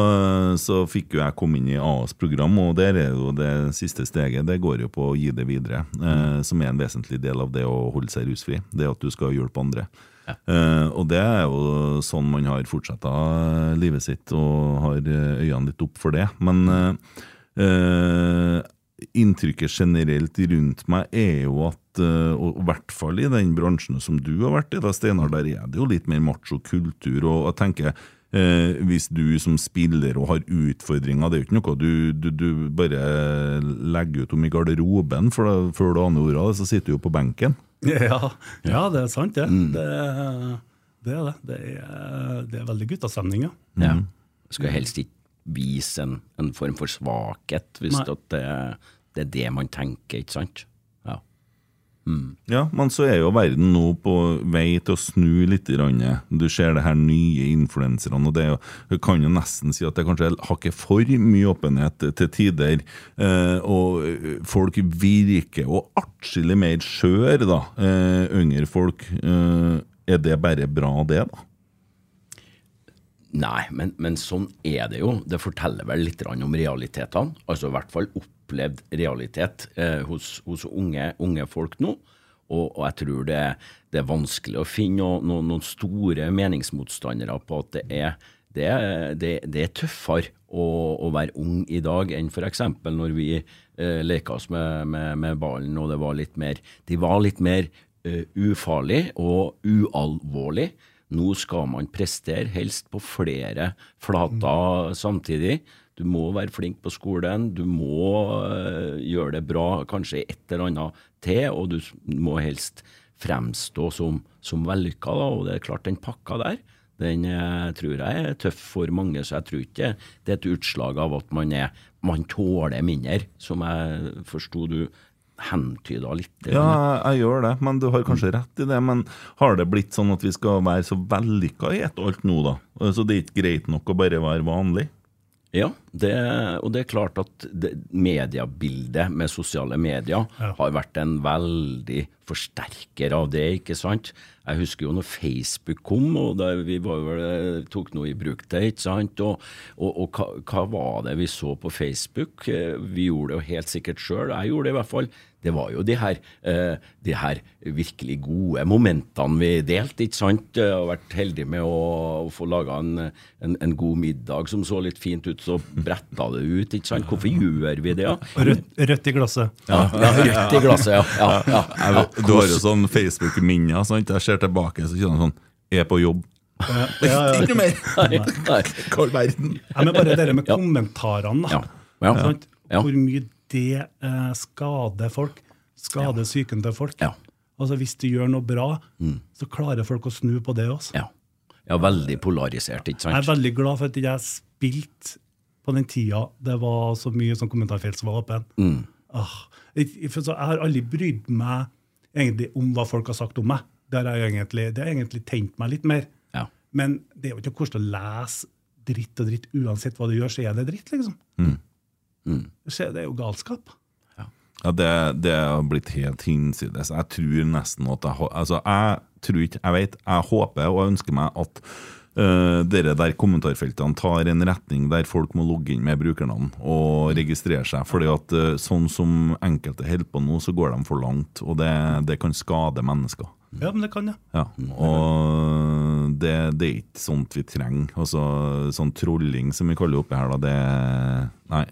så fikk jo jeg komme inn i AAs program, og der er jo det siste steget. Det går jo på å gi det videre, uh, som er en vesentlig del av det å holde seg rusfri. Det at du skal hjelpe andre. Eh, og det er jo sånn man har fortsetta livet sitt og har eh, øynene litt opp for det. Men Uh, eh, inntrykket generelt rundt meg er jo at eh, og i hvert fall i den bransjen som du har vært i, da, Steinar, der er det jo litt mer macho-kultur. Og jeg tenker, eh, hvis du som spiller og har utfordringer, det er jo ikke noe du, du, du bare legger ut om i garderoben for da, før du aner ordet av det, så sitter du jo på benken. Ja, ja det er sant, det. Det, det er det. Det er, det er veldig guttastemning, ja. Ja. Skal helst ikke vise en, en form for svakhet, hvis Nei. at det, det er det man tenker, ikke sant? Ja. Ja, men så er jo verden nå på vei til å snu litt. Du ser det her nye influenserne, og det jo, jeg kan jo nesten si at det kanskje har ikke for mye åpenhet til tider. Eh, og folk virker jo atskillig mer skjøre, da. Eh, yngre folk. Eh, er det bare bra, det, da? Nei, men, men sånn er det jo. Det forteller vel litt om realitetene. Altså i hvert fall opplevd realitet eh, hos, hos unge, unge folk nå. Og, og jeg tror det, det er vanskelig å finne noen, noen, noen store meningsmotstandere på at det er, det det er tøffere å, å være ung i dag enn f.eks. når vi eh, leka oss med, med, med ballen og det var litt mer De var litt mer eh, ufarlig og ualvorlig. Nå skal man prestere, helst på flere flater samtidig. Du må være flink på skolen, du må øh, gjøre det bra kanskje et eller annet til, og du må helst fremstå som, som vellykka. Da, og det er klart, den pakka der, den eh, tror jeg er tøff for mange, så jeg tror ikke det er et utslag av at man, er, man tåler mindre, som jeg forsto du hentyda litt. Ja, jeg, jeg gjør det, men du har kanskje rett i det. Men har det blitt sånn at vi skal være så vellykka i ett alt nå, da? Så det er ikke greit nok å bare være vanlig? Ja, det, og det er klart at det, mediebildet med sosiale medier Ja. har vært en veldig forsterker av det, ikke sant? Jeg husker jo når Facebook kom, og vi var vel, tok noe i bruk det, ikke sant? Og, og, og hva, hva var det vi så på Facebook? Eh, Vi gjorde det jo helt sikkert sjøl, jeg gjorde det i hvert fall. Det var jo de her, eh, de her virkelig gode momentene vi delte, ikke sant? Og vært heldig med å, få laga en, en, en god middag som så litt fint ut, så bretta det ut, ikke sant? Hvorfor gjør vi det, ja? Rødt, rødt i glasset. Ja, ja rødt i glasset, ja. ja, ja, du har jo sånn Facebook-minner. sant? Jeg ser tilbake, så kjenner jeg sånn Er på jobb. Ja, ja, ja. Ikke noe mer! Nei, nei. Verden? Ja, men bare det med Ja. kommentarene, da. Ja. Ja. Ja. Hvor mye det eh, skader folk. Skader psyken til folk. Ja. Mm. Altså Hvis du gjør noe bra, så klarer folk å snu på det også. Ja. ja, veldig polarisert, ikke sant? Jeg er veldig glad for at jeg spilte på den tida det var så mye sånn kommentarfelt som var åpen. Mm. Ah, jeg, jeg har aldri brydd meg egentlig om hva folk har sagt om meg. Det har egentlig, det har egentlig tent meg litt mer. Ja. Men det er jo ikke koselig å lese dritt og dritt. Uansett hva du gjør, så er det dritt, liksom. Så Det er jo galskap. Ja, det, det har blitt helt hinsides. Jeg tror nesten at jeg, altså, jeg tror ikke, jeg vet, jeg håper og ønsker meg at uh, dere der kommentarfeltene tar en retning der folk må logge inn med brukernavn og registrere seg. fordi at uh, sånn som enkelte holder på nå, så går de for langt, og det, det kan skade mennesker. Ja, men det kan jeg. Ja, og det, det er ikke sånt vi trenger. Altså, sånn trolling som vi kaller det oppi her, da, det Nei.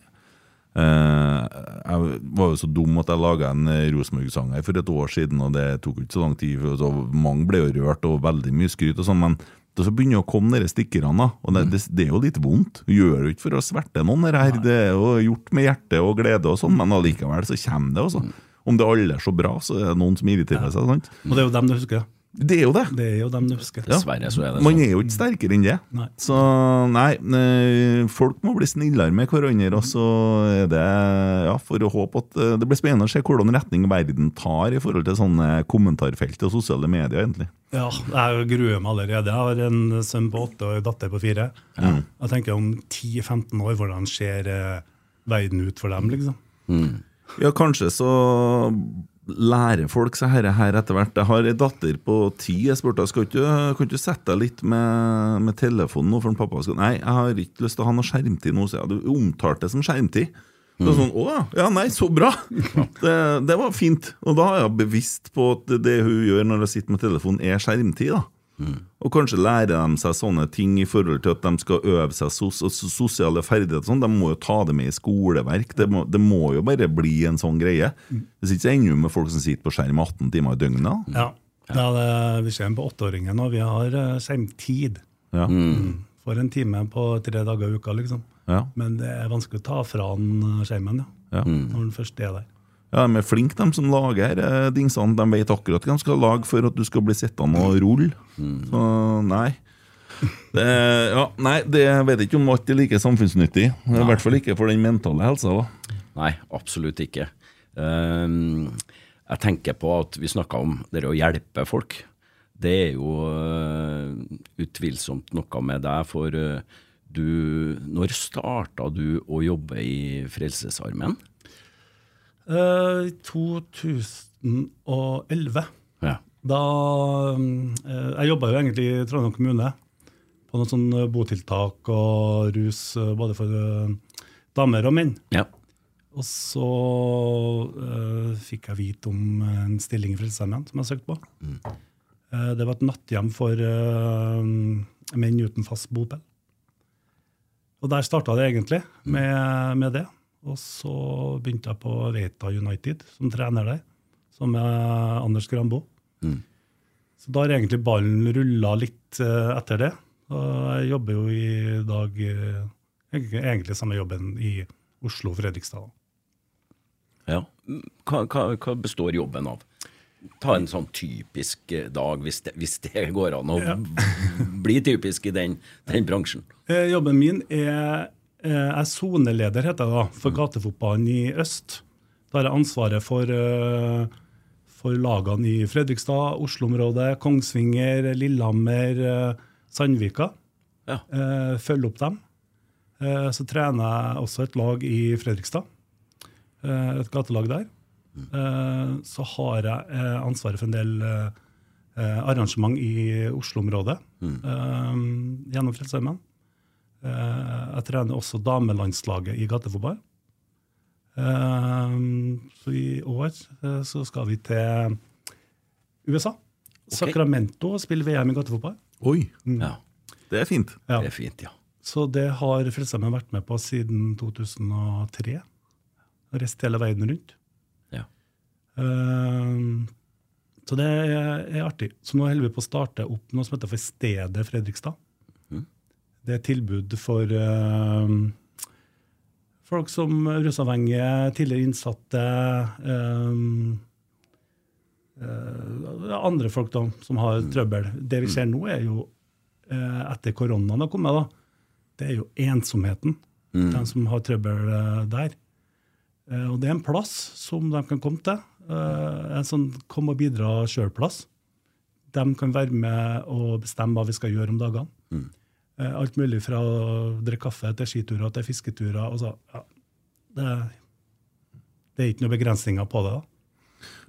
Eh, jeg var jo så dum at jeg laga en Rosenborg-sang for et år siden, og det tok ikke så lang tid. Så mange ble jo rørt, og veldig mye skryt og sånn, men det så begynner å komme de stikkerne. Og det, det, det er jo litt vondt. Du gjør det ikke for å sverte noen, det her. Det er jo gjort med hjerte og glede og sånn, men allikevel så kommer det, altså. Om det alle er så bra, så er det noen som irriterer seg. sant? Og det er jo dem du husker. Det er jo det. Det er jo dem du husker. Dessverre så er det Man sånn. er jo ikke sterkere enn det. Nei. Så nei, eh, folk må bli snillere med hverandre. Og så er det ja, for å håpe at eh, Det blir spennende å se hvordan retning verden tar i forhold til sånne kommentarfelt og sosiale medier, egentlig. Ja, jeg gruer meg allerede. Jeg har en sønn på åtte og en datter på fire. Jeg tenker om 10-15 år, hvordan ser eh, verden ut for dem, liksom? Ja, kanskje så lærer folk seg dette her etter hvert. Jeg har ei datter på ti. Jeg spurte skal ikke, kan du sette deg litt med, med telefonen nå, for pappa skal Nei, jeg har ikke lyst til å ha noe skjermtid nå, så jeg. Du omtalte det som skjermtid. Så sånn, Å ja, nei, så bra! Det, det var fint. Og da er jeg bevisst på at det hun gjør når hun sitter med telefonen, er skjermtid. da Og kanskje lærer de seg sånne ting i forhold til at de skal øve seg sos sosiale ferdigheter. Sånn. De må jo ta det med i skoleverk. Det må, det må jo bare bli en sånn greie. Hvis ikke så ender du med folk som sitter på skjerm 18 timer i døgnet. Ja. ja det, vi ser på åtteåringen, og vi har uh, skjermtid. Ja. For en time på tre dager i uka, liksom. Ja. Men det er vanskelig å ta fra han skjermen ja. Ja. når han først er der. Ja, De er flinke, de som lager eh, dingsene. De vet akkurat hva de skal lage for at du skal bli sittende og rulle. Så nei. Det, ja, nei, det jeg vet ikke om alt er like samfunnsnyttig. I hvert fall ikke for den mentale helsa. da. Nei, absolutt ikke. Um, jeg tenker på at vi snakka om det å hjelpe folk. Det er jo uh, utvilsomt noe med deg, for uh, du Når starta du å jobbe i Frelsesarmeen? Eh, I 2011 Ja. da uh, Jeg jobba jo egentlig i Trondheim kommune på noen sånn botiltak og rus eh, både for eh, damer og menn. ja. Og så uh, fikk jeg vite om en stilling i Frelsesarmeen som jeg søkte på. Eh, det var et natthjem for uh, menn uten fast bopel. Og der starta det egentlig, med, med det. Og så begynte jeg på Veita United som trener der, som er Anders Grambo. Så da har egentlig ballen rulla litt eh, etter det. Og jeg jobber jo i dag eh, egentlig, samme jobben i Oslo og Fredrikstad. ja. Hva, hva, hva består jobben av? Ta en sånn typisk eh, dag, hvis det, hvis det går an å bli typisk i den, den bransjen. Jobben min er Jeg er soneleder, heter jeg da, for gatefotballen i øst. Da har jeg ansvaret for, eh, for lagene i Fredrikstad, Oslo-området, Kongsvinger, Lillehammer, eh, Sandvika. Ja. Eh, Følge opp dem. Eh, Så trener jeg også et lag i Fredrikstad. eh, Et gatelag der. Eh, Så har jeg eh, ansvaret for en del eh, eh, arrangement i Oslo-området mm. gjennom Frelsesarmeen. Eh, Jeg trener også damelandslaget i gatefotball. Eh, Så i år eh, så skal vi til USA. Sacramento og spille VM i gatefotball. Oi, Ja, det er fint. Ja. det er fint, ja. Så det har Frelsesarmeen vært med på siden 2003. Har reist hele verden rundt. ja. Så det er, er artig. Så nå holder vi på å starte opp noe som heter for Stedet Fredrikstad. Det er tilbud for uh, folk som rusavhengige, tidligere innsatte Uh, uh, Andre folk da, som har trøbbel. Det vi ser nå, er jo etter koronaen har kommet, da, det er jo ensomheten. De som har trøbbel der. Og det er en plass som de kan komme til. En sånn kom og bidra sjøl-plass. De kan være med og bestemme hva vi skal gjøre om dagene. Eh, alt mulig fra å drikke kaffe til skiturer til fisketurer. Og så, ja, det, det er ikke noen begrensninger på det. da.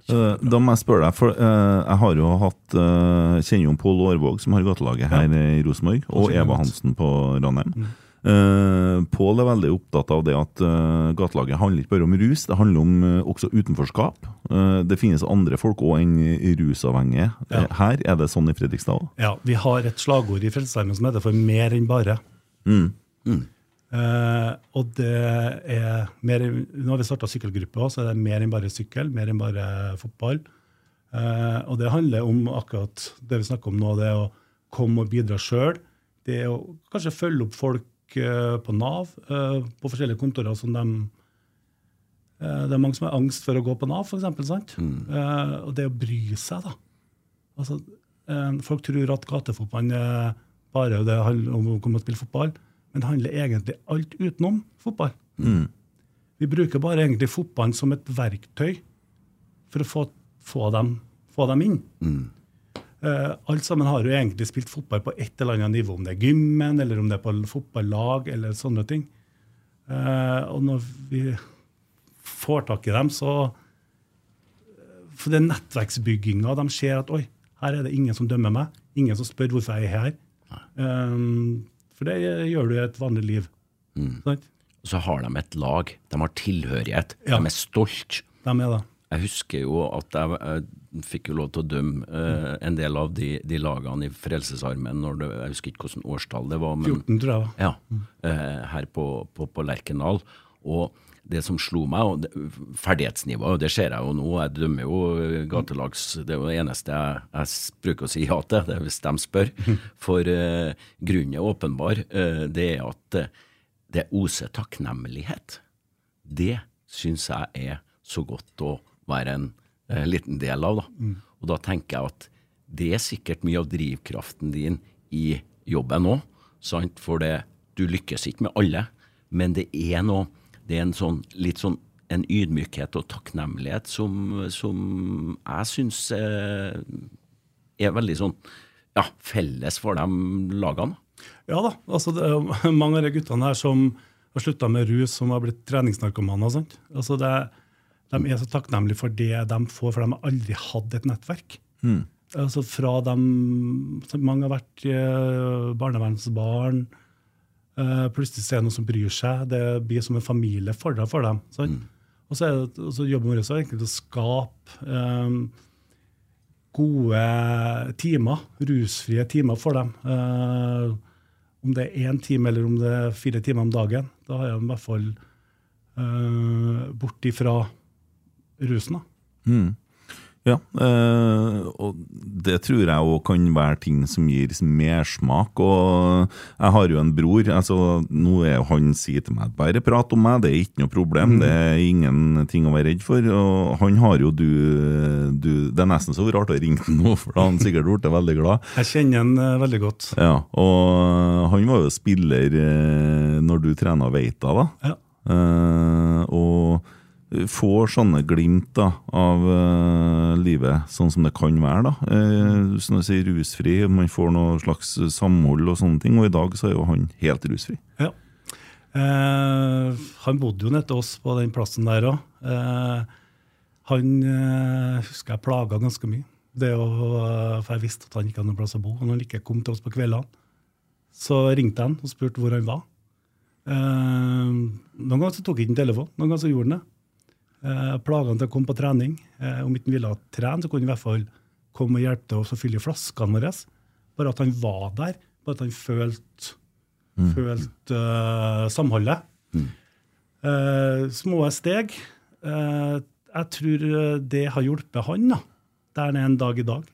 Eh, Da må jeg spørre deg, for uh, jeg har jo hatt uh, kjenner jo Pål Aarvåg, som har gatelaget her i Rosenborg, og Eva. Hansen på Ranheim. Uh, Pål er veldig opptatt av det at uh, gatelaget handler ikke bare om rus, det handler om uh, også utenforskap. Uh, det finnes andre folk òg enn rusavhengige. Ja. Eh, Her er det sånn i Fredrikstad òg. Ja, Vi har et slagord i Frelsesarmeen som heter 'for mer enn bare'. Eh, og det er mer, Nå har vi starta sykkelgruppe òg, så det er mer enn bare sykkel, mer enn bare fotball. Eh, og det handler om akkurat det vi snakker om nå, det å komme og bidra sjøl. Det å kanskje følge opp folk eh, på Nav, eh, på forskjellige kontorer som de eh, Det er mange som har angst for å gå på Nav, f.eks. Mm. og det å bry seg, da. Altså, eh, folk tror at gatefotballen bare det handler om å komme og spille fotball, men det handler egentlig alt utenom fotball. Vi bruker bare egentlig fotballen som et verktøy for å få, få, dem, få dem inn. Eh, alt sammen har jo egentlig spilt fotball på et eller annet nivå, om det er gymmen, eller om det er på fotballag, eller sånne ting. Eh, og når vi får tak i dem, så For det er nettverksbygginga. De ser at oi, her er det ingen som dømmer meg. Ingen som spør hvorfor jeg er her. Um, for det gjør du i et vanlig liv. Sant? Og så har de et lag. De har tilhørighet. Ja. De er stolt. De er det. Jeg husker jo at jeg fikk jo lov til å dømme eh, en del av de, de lagene i Frelsesarmen. Når det, jeg husker ikke hvilket årstall det var. men 14, tror jeg. Ja, eh, her på, på, på Lerkendal. Og det som slo meg, og det, ferdighetsnivået, og det ser jeg jo nå, jeg dømmer jo gatelags Det er jo det eneste jeg, jeg bruker å si ja til, det er hvis de spør. For eh, grunnen er åpenbar. Eh, det er at eh, det oser takknemlighet. Det syns jeg er så godt å være en eh, liten del av. Da. Og da tenker jeg at det er sikkert mye av drivkraften din i jobben òg. For det, du lykkes ikke med alle, men det er noe Det er en sånn, litt sånn en ydmykhet og takknemlighet som, som jeg syns eh, er veldig sånn ja, felles for de lagene. Ja da. altså det er mange av de guttene her som har slutta med rus, som har blitt treningsnarkomaner. Sant? Altså det, de er så takknemlige for det de får, for de har aldri hatt et nettverk. Altså fra dem, Mange har vært eh, barnevernsbarn. eh, plutselig ser er det noen som bryr seg. Det blir som en familie for, dem. for dem. mm. Og så er det, så jobben vår er egentlig å skape um, gode timer, rusfrie timer for dem. Uh, om det er én time eller om det er fire timer om dagen. Da er de i hvert fall uh, bort ifra rusen. da. Ja, øh, og det tror jeg òg kan være ting som gir mersmak. Og jeg har jo en bror. altså Nå er han sier til meg bare prat om meg, det er ikke noe problem. Det er ingenting å være redd for. Og han har jo du, du Det er nesten så rart å ringe ham nå, for da har han sikkert blitt veldig glad. Jeg kjenner han eh, veldig godt. Ja, Og han var jo spiller eh, når du trena Veita, da. Ja. Uh, og får sånne glimt da, av uh, livet, sånn som det kan være. da. Uh, som jeg sier, rusfri, man får noe slags samhold og sånne ting. Og i dag så er jo han helt rusfri. Ja. Uh, han bodde jo nede oss på den plassen der òg. han husker jeg plaga ganske mye. Det å, for jeg visste at han ikke hadde noen plass å bo. Og når han ikke kom til oss på kveldene, så ringte jeg han og spurte hvor han var. Noen ganger så tok ikke telefonen, noen ganger så gjorde han det. Uh, plaga til å komme på trening. Eh, om ikke han ville trene, så kunne han i hvert fall komme og hjelpe til å fylle flaskene våre. Bare at han var der, bare at han følte følte uh, samholdet. Eh, små steg. Eh, jeg tror eh, det har hjulpet han da, der han er en dag i dag,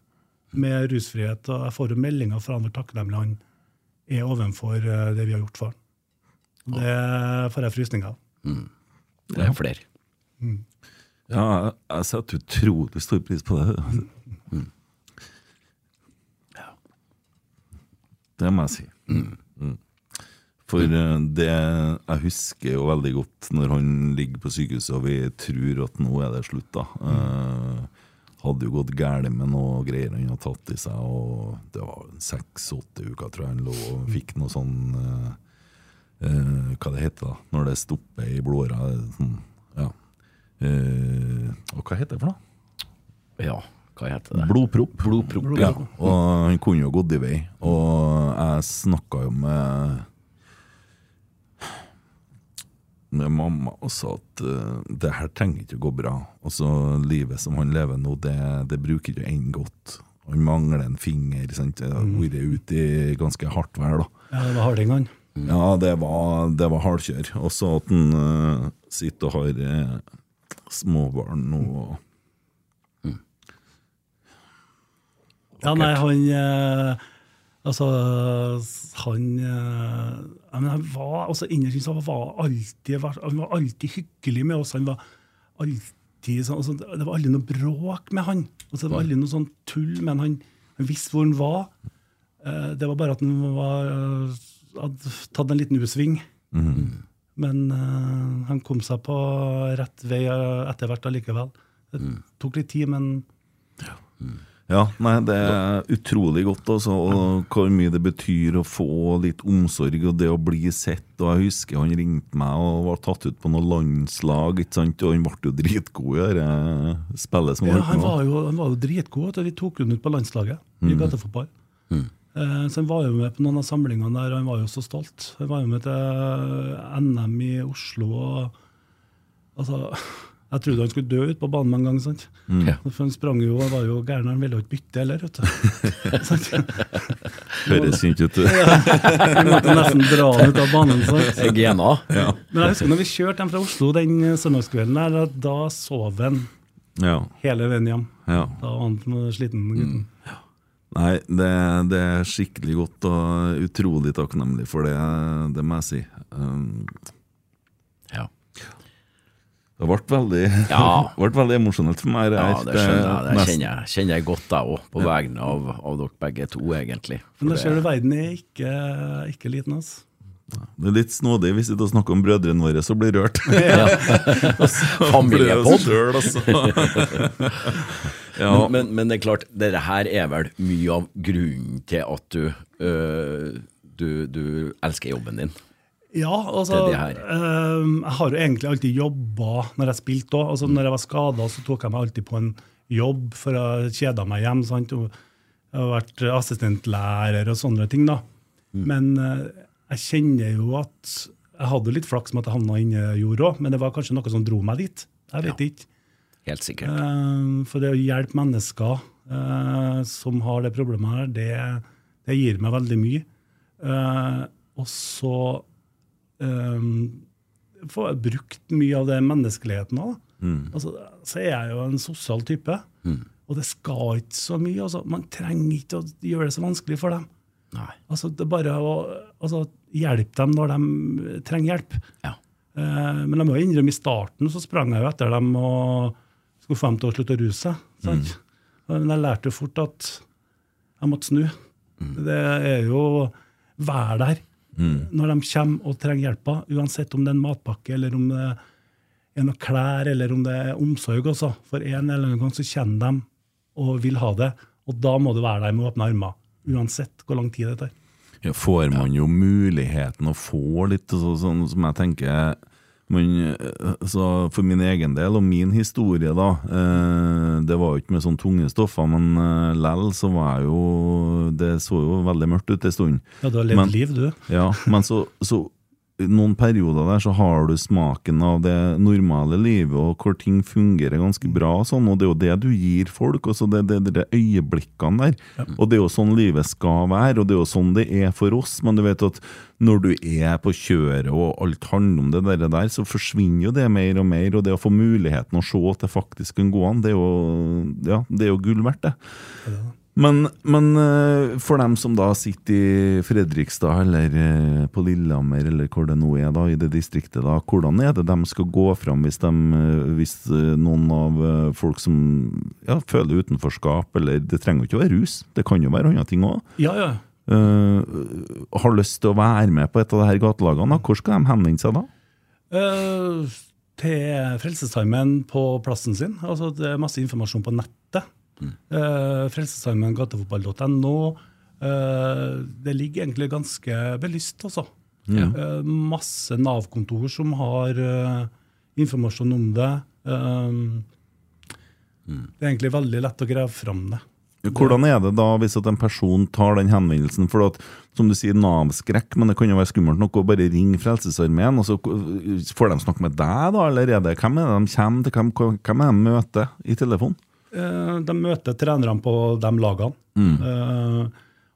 med rusfrihet. Og jeg får jo meldinger fra han hvor takknemlig han er overfor eh, det vi har gjort for han. Det får jeg frysninger av. Det er flere. Ja, jeg, setter utrolig stor pris på det. Det må jeg si. Mm. For eh, det Jeg husker jo veldig godt når han ligger på sykehuset og vi tror at nå er det slutt. da. Eh, hadde jo gått galt med noe greier han hadde tatt i seg, og det var seks-åtte uker, tror jeg han lå og fikk noe sånn eh, eh, Hva det heter da, når det stopper i blodåra. Sånn, og hva heter det for noe? Ja, hva heter det? Blodpropp. Blodpropp, Ja, og han kunne jo gått i vei. Og jeg snakka jo med med mamma og sa at uh, det her trenger ikke å gå bra. Altså, Livet som han lever nå, det, det bruker ikke en godt. Han mangler en finger. Sant? Det har vært ute i ganske hardt vær. da. Ja, det var harding, han. Ja, det var, det var hardkjør. Og så at han uh, sitter og har uh, småbarn nå. og Ja, nei, han eh, Altså, han eh, men han var altså innerst han var alltid, han var alltid hyggelig med oss. Han var alltid sånn, altså, Det var aldri noe bråk med han. Altså, det var aldri noe sånn tull, men han, han visste hvor han var. Eh, det var bare at han var, eh, hadde tatt en liten U-sving. Men uh, han kom seg på rett vei eh, etter hvert allikevel. Det tok litt tid, men Ja, nei, det er utrolig godt, altså, og hvor mye det betyr å få litt omsorg og det å bli sett. og Jeg husker han ringte meg og var tatt ut på noe landslag, ikke sant? og han ble jo dritgod i det spillet som Ja, han, var jo, han var jo dritgod. Vi tok han ut på landslaget i gatefotball. Eh, så Han var jo med på noen av samlingene der, og han var jo så stolt. Han var jo med til NM i Oslo. og altså, Jeg trodde han skulle dø ute på banen med en gang. sant? Ja. For Han sprang jo, og var jo gæren, han ville jo ikke bytte heller. vet du. Høres sint ut. Vi måtte nesten dra han ut av banen. sant? Gena. Ja. Men jeg husker når vi kjørte hjem fra Oslo den søndagskvelden, der, da sov han Ja, hele veien hjem. ja. Da var han sliten. gutten. Nei, det, det er skikkelig godt og utrolig takknemlig for det, det må jeg si. Um, Ja. Det ble veldig, Ja. ble veldig emosjonelt for meg. ja, det skjønner jeg. Det kjenner jeg, kjenner jeg godt, jeg òg, på vegne av, av dere begge to, egentlig. For Men da ser du verden er ikke, ikke liten. altså. Det er litt snodig hvis vi sitter og snakker om brødrene våre, så blir rørt. Familiepod. Ja, Men, men, men det er klart, dette her er vel mye av grunnen til at du, øh, du, du elsker jobben din. Ja, altså ehm, Jeg har jo egentlig alltid jobba når jeg spilte òg. Altså, når jeg var skada, tok jeg meg alltid på en jobb for å kjede meg hjem. Sant? Og jeg har vært assistentlærer og sånne ting. da. Mm. Men eh, jeg kjenner jo at jeg hadde litt flaks med at jeg havna inne i jord òg, men det var kanskje noe som dro meg dit. Jeg vet Ja. ikke. Helt sikkert. Uh, For det å hjelpe mennesker uh, som har det problemet her, det, det gir meg veldig mye. Uh, og så får jeg brukt mye av det menneskeligheten òg. Altså, så er jeg jo en sosial type. Og det skal ikke så mye. Altså, man trenger ikke å gjøre det så vanskelig for dem. Nei. Altså, det er bare å altså, hjelpe dem når de trenger hjelp. Ja. Eh, men jeg må innrømme i starten så sprang jeg jo etter dem og skulle få dem til å slutte å ruse seg. sant? Men jeg lærte jo fort at jeg måtte snu. Det er jo være der når de kommer og trenger hjelpa, uansett om det er en matpakke eller om det er noe klær eller om det er omsorg. Også. For en eller annen gang så kjenner de og vil ha det, og da må du være der med åpne armer. Uansett hvor lang tid det tar. Ja, får man jo muligheten å få litt så, sånn som jeg tenker men, eh, så For min egen del og min historie, da eh, Det var jo ikke med sånne tunge stoffer, men eh, lell så var jeg jo Det så jo veldig mørkt ut en stund. Ja, du har levd Men- liv, du. Ja, men så, så noen perioder der så har du smaken av det normale livet, og hvor ting fungerer ganske bra, og sånn, og det er jo det du gir folk. og så det, det, det, det øyeblikkene der. Og det er jo sånn livet skal være, og det er jo sånn det er for oss. Men du vet at når du er på kjøret og alt handler om det der, der så forsvinner jo det mer og mer. Og det å få muligheten å se at det faktisk kan gå an, det er jo, ja, det er jo gull verdt, det. Men, men eh, for dem som da sitter i Fredrikstad eller eh, på Lillehammer eller hvor det nå er da, i det distriktet, da, hvordan er det de skal gå fram hvis, de, eh, hvis noen av folk som ja, føler utenforskap, eller det trenger jo ikke å være rus, det kan jo være andre ting òg, Ja, ja. har lyst til å være med på et av de her gatelagene, hvor skal de henvende seg da? Uh, til Frelsesarmeen på plassen sin. Altså, det er masse informasjon på nettet. Uh, Frelsesarmeen gatefotball.no. Eh, det ligger egentlig ganske belyst, altså. Eh, masse Nav-kontor som har eh, informasjon om det. Eh, Det er egentlig veldig lett å grave fram det. Hvordan er det da hvis at en person tar den henvendelsen? For at, som du sier, Nav-skrekk, men det kan jo være skummelt nok å bare ringe Frelsesarmeen, og så får de snakke med deg, da? Eller er det, hvem er det de kommer til? Hvem, hvem er de møter i telefon? Eh, De møter trenerne på de lagene. Eh,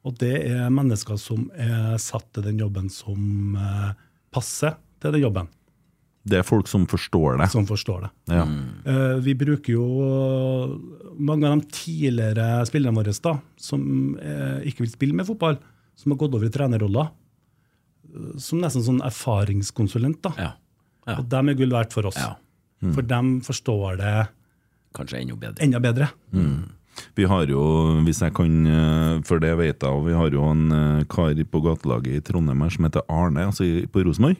og det er mennesker som er satt til den jobben som eh, passer til den jobben, Det er folk som forstår det. som forstår det. Ja. Eh, vi bruker jo mange av de tidligere spillerne våre da, som ikke vil spille med fotball, som har gått over i trenerroller, som nesten sånn erfaringskonsulent. da. Ja. ja. Og dem er gull verdt for oss. Ja. For dem forstår det Kanskje enda bedre. enda bedre. Vi har jo, hvis jeg kan, eh, for det vet jeg, vi har jo en eh, kar på gatelaget i Trondheim her som heter Arne, altså på Rosenborg,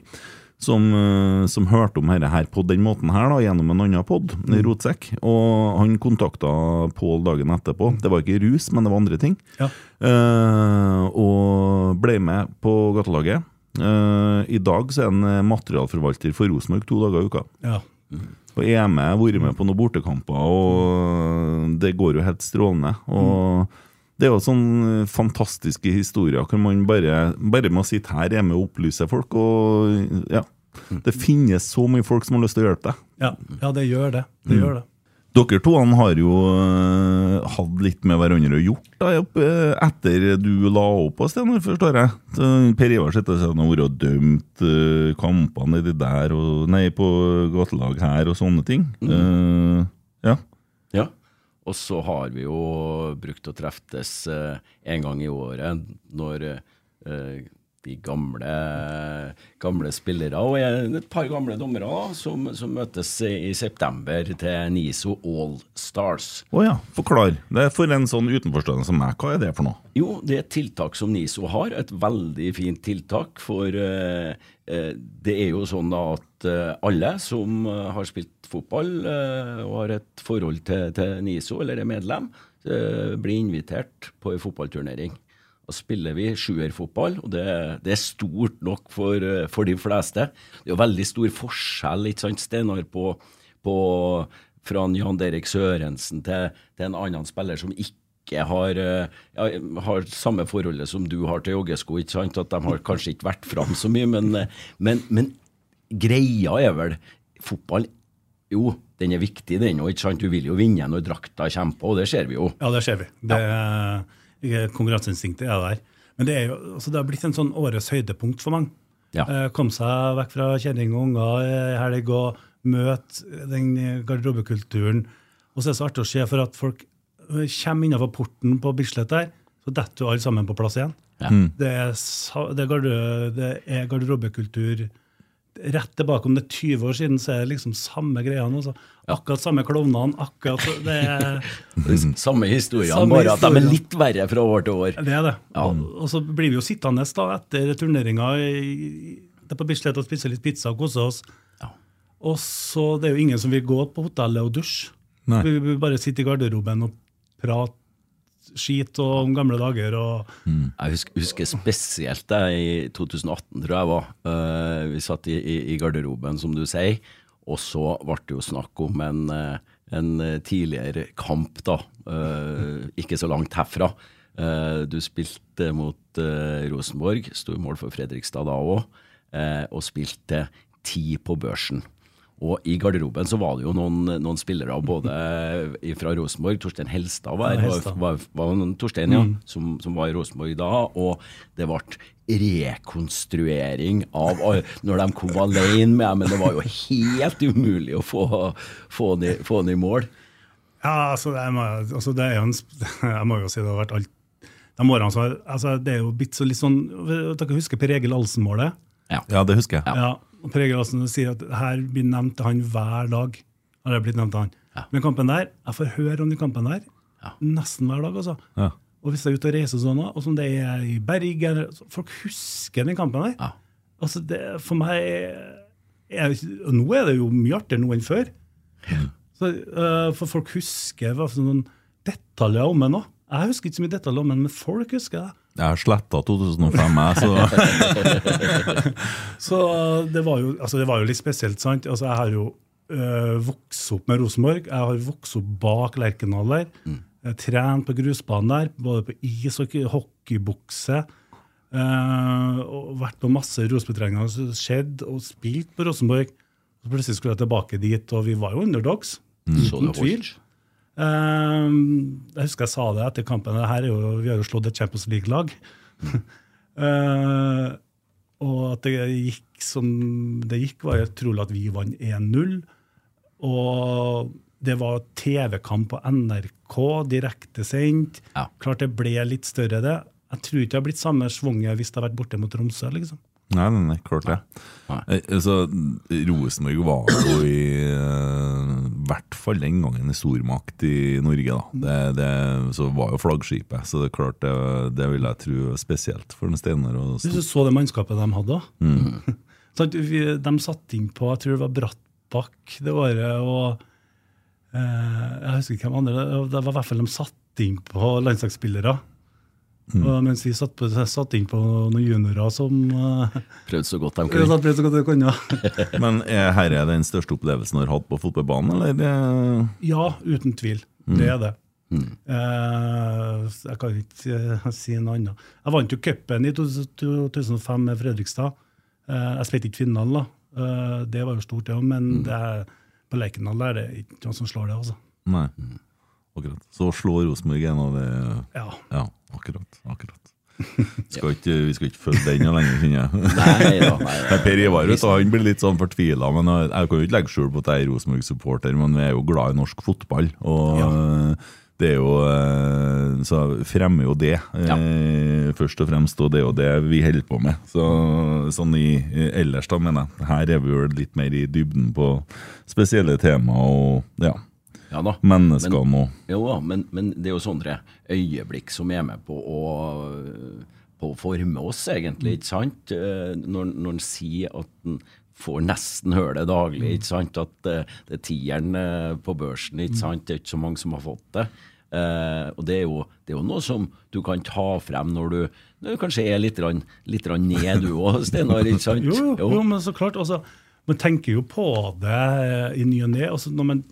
som, eh, som hørte om dette her på den måten her, da, gjennom en annen pod, Rotsekk. Og han kontakta Pål dagen etterpå. Det var ikke rus, men det var andre ting. Ja. Uh, og ble med på gatelaget. Uh, I dag så er han materialforvalter for Rosenborg to dager i uka. Ja. Og EM, med, vært med på noen bortekamper, og det går jo helt strålende. Og det er jo sånne fantastiske historier hvor man bare, bare med å sitte her hjemme og opplyse folk. Og ja, det finnes så mye folk som har lyst til å hjelpe deg. Ja, ja det gjør det. Det gjør det. Dere to har jo øh, hatt litt med hverandre å gjort da, etter du la opp på Steinar, forstår jeg. Per Ivar sitter og har vært dømt øh, kampene nedi der, og, nei, på gatelag her og sånne ting. Eh, ja. Ja. Og så har vi jo brukt å treftes eh, en gang i året når eh, de gamle, gamle spillere og et par gamle dommere da, som, som møtes i, i september til NISO All Stars. Å ja, forklar. Det er For en sånn utenforstående som meg, hva er det for noe? Jo, det er et tiltak som NISO har, et veldig fint tiltak. For eh, eh, det er jo sånn at eh, alle som eh, har spilt fotball eh, og har et forhold til, til NISO eller er medlem, blir invitert på en fotballturnering. Da spiller vi sjuerfotball, og det, det er stort nok for, eh, for de fleste. Det er jo veldig stor forskjell, ikke sant, Steinar, på, på fra Jan Derek Sørensen til, til en annen spiller som ikke har, eh, ja, har samme forholdet som du har til joggesko. ikke sant? At de har kanskje ikke vært fram så mye, men, eh, men, men greia er vel Fotball, jo, den er viktig, den òg. Du vil jo vinne når drakta kommer på, og det ser vi jo. Ja, det ser vi. Det, er- Konkurranseinstinktet er der. Men det, er jo, altså det har blitt en sånn årets høydepunkt for mange. Ja. Eh, Komme seg vekk fra kjerring og unger i helg og møte den garderobekulturen. Og så er det så artig å se, for at folk eh, kommer innenfor porten på Bislett der, så detter jo alle sammen på plass igjen. Ja. Det, er, det, er det er garderobekultur rett tilbake. Om det er 20 år siden, så er det liksom samme greia nå. Akkurat samme klovnene. akkurat det er... Samme historiene, bare at de er litt verre fra år til år. Det er det. Og, og så blir vi jo sittende da etter turneringa er på Bislett og spise litt pizza og kose oss. Ja. Og så det er jo ingen som vil gå på hotellet og dusje. Nei. Vi vil bare sitte i garderoben og prate skit og om gamle dager. og Jeg husker, husker spesielt det i 2018, tror jeg var. Uh, vi satt i, i, i garderoben, som du sier, og så ble det jo snakk om en, eh, en tidligere kamp, da. Uh, ikke så langt herfra. Uh, du spilte mot Rosenborg, sto i mål for Fredrikstad da òg, og spilte ti på børsen. Og i garderoben så var det jo noen, noen spillere, både fra Rosenborg, Torstein Helstad var, Ja, var, var Torstein, ja, som, som var i Rosenborg da, og det ble rekonstruering av når de kom alene med dem, men det var jo helt umulig å få, få, den, få den i mål. Ja, altså, det, må, altså det er jo en, Jeg må jo si det har vært alt de årene så, altså, Det er jo blitt så litt sånn Dere husker Per Egil Alsen-målet? Ja. Ja, det husker jeg. Ja. Og Per Egil sier at her blir nevnt han hver dag. Har det blitt nevnt han. Ja. Men kampen der, jeg får høre om den kampen der Ja. nesten hver dag. altså. Ja. Og hvis jeg er ute og reiser sånn, og som det er i Bergen Folk husker den kampen der. Ja. Altså, det, For meg er, og Nå er det jo mye artigere nå enn før. Så, uh, for folk husker hva for noen detaljer om den òg. Jeg husker ikke så mye detaljer om den, men folk husker det. Jeg har sletta 2005, jeg, så Så det var jo, altså det var jo litt spesielt, sant? Altså jeg har jo øh, vokst opp med Rosenborg. Jeg har vokst opp bak Lerkendal der. Jeg har trent på grusbanen der, både på is og hockeybukse. øh, og vært på masse Rosenborg-treninger som skjedde, og spilt på Rosenborg. Så plutselig skulle jeg tilbake dit, og vi var jo underdogs. Så Uten det tvil. Holdt. Eh, jeg husker jeg sa det etter kampen. Det her jo, vi har jo slått et Champions League-lag. Eh, og at det gikk som det gikk, var jo trolig at vi vant 1-0. Og det var TV-kamp på NRK, direktesendt. Ja. Klart det ble litt større, det. Jeg tror ikke det hadde blitt samme svunget hvis det hadde vært borte mot Tromsø. liksom. Nei, nei, nei, klart det. Nei. Eh, Altså, Rosenborg var jo i eh, hvert fall den gangen en stormakt i Norge. da. Det, det så var jo flaggskipet, så det er klart det, det vil jeg tro spesielt for Steinar. Hvis du så det mannskapet de hadde, da. Sant, de satte inn på jeg tror det var Brattbakk det året, og eh, jeg husker ikke hvem andre, det var i hvert fall de satte inn på landslagsspillere. Og mens vi satt, på, satt inn på noen juniorer som uh, Prøvde så godt de kunne. Prøvde så godt de kunne. Men er dette den største opplevelsen du har hatt på fotballbanen, eller? eh? Ja, uten tvil. Det er det. Eh, jeg kan ikke eh, si noe annet. Jeg vant jo cupen i 2005 med Fredrikstad. Uh, jeg spilte ikke finalen, da. Eh, det var jo stort, det òg, men det er, på Lerkendal er det ikke noen som slår det. altså. Nei. Akkurat. Så slår Rosenborg en av de Ja. Ja, akkurat. akkurat. Skal ikke, vi skal ikke følge den lenger, kjenner jeg. Nei da. Nei, Men Per Ivar han blir litt sånn fortvila. Men jeg kan jo ikke legge skjul på at jeg er Rosenborg-supporter, men vi er jo glad i norsk fotball. Og ja. det er jo eh, Så fremmer jo det, ja. først og fremst. Og det er jo det vi holder på med. Så, sånn i, i ellers, da, mener jeg. Her er vi jo litt mer i dybden på spesielle tema og ja, Ja da. mennesker Men- og Jo da, men, men det er jo sånne øyeblikk som er med på å, på å forme oss, egentlig. ikke sant? Eh, Når, når en sier at en får nesten høre det daglig, ikke sant? at eh, det er tieren eh, på børsen, ikke sant? det er ikke så mange som har fått det. Uh, og det er, jo, det er jo noe som du kan ta frem når du, når du kanskje er litt, rann, litt rann ned, du òg, Steinar. Jo, jo, jo, men så klart. Altså, man tenker jo på det i ny og ne. Altså, når man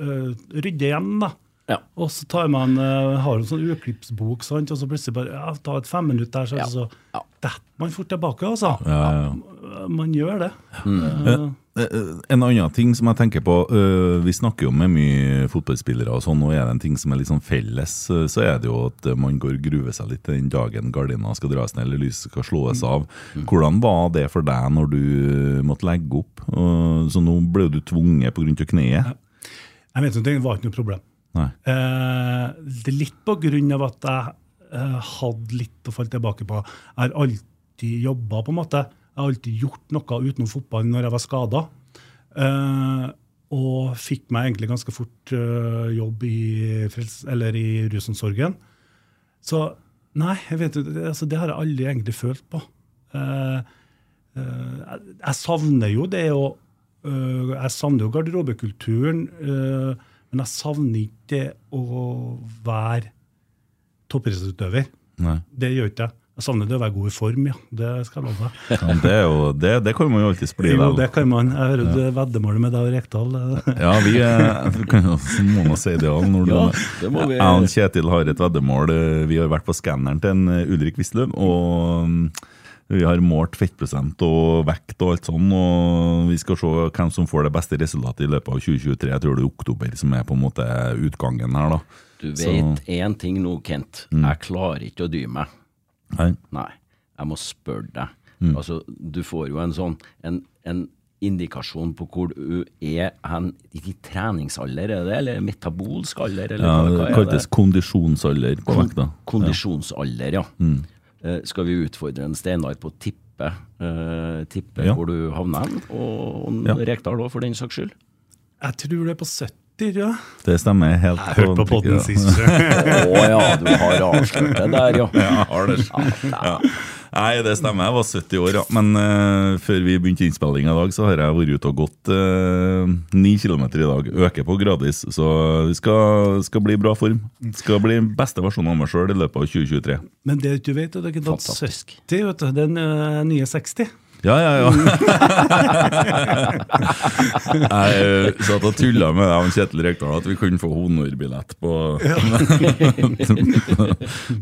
eh, rydde igjen, da. Ja. Og så tar man, uh, har en sånn uklippsbok, sant? og så plutselig bare ja, ta et fem minutter der, så, Ja. så Ja. detter man fort tilbake, altså. ja, ja. Man gjør det. Mm. Eh, En annen ting som jeg tenker på uh, Vi snakker jo med mye fotballspillere, og sånn, og er det en ting som er litt sånn felles, så er det jo at man går og gruer seg litt den dagen gardina skal dras ned eller lyset skal slås av. Hvordan var det for deg når du måtte legge opp? Så nå ble du tvunget pga. kneet? Jeg vet Det var ikke noe problem. Eh, det er litt på grunn av at jeg eh, hadde litt å falle tilbake på. Jeg har alltid jobba, på en måte. Jeg har alltid gjort noe utenom fotball når jeg var skada. Eh, og fikk meg egentlig ganske fort eh, jobb i, i rusomsorgen. Så nei, jeg vet, altså, det har jeg aldri egentlig følt på. Eh, eh, jeg, savner jo det å Jeg savner jo garderobekulturen, øh, men jeg savner ikke det å være toppidrettsutøver. Det gjør ikke jeg. Jeg savner det å være god i form, ja. Det skal jeg love deg. Ja, det, er jo, det, det kan man jo alltid bli. Jo, det kan man. Jeg hører ja. veddemålet med deg og Rekdal. eh. Ja, vi, er- vi kan jo må nå si det òg. Ja, det må vi- Jeg og Kjetil har et veddemål. Vi har vært på skanneren til en eh, Ulrik Wisløw. Og mm, vi har målt fettprosent og vekt og alt sånn. Og vi skal se hvem som får det beste resultatet i løpet av 2023. Jeg tror det er oktober som er på en måte utgangen her, da. Du vet én ting nå, Kent. Jeg klarer ikke å dy meg. Nei. Nei, jeg må spørre deg. Altså, du får jo en sånn en, en indikasjon på hvor du er hen i treningsalder, er det? Eller metabolsk alder? Eller Ja, hva, det hva er kalles kondisjonsalder på vekta. Kondisjonsalder, ja. Eh, skal vi utfordre en Steinar på å tippe, uh, tippe Ja. hvor du havner hen? Og, og Ja. Rekdal òg, for den saks skyld? Jeg tror det er på 70, ja. Det stemmer helt. Jeg hørte på podden ja. sist. Å ja, du har avslørt det der, ja. Ja, har det. Ja. Nei, det stemmer. Jeg var 70 år, ja. Men uh, før vi begynte innspillinga i dag, så har jeg vært ute og gått eh, ni kilometer i dag. Øker på gradvis. Så det skal, skal bli bra form. Det skal bli beste versjon av meg sjøl i løpet av 2023. Men det du vet, er at det er ikke tatt søsk 70, vet du. Den øh, nye 60. Ja, ja, ja. Jeg eh, satt og tulla med deg Kjetil Rekdal at vi kunne få honorbillett på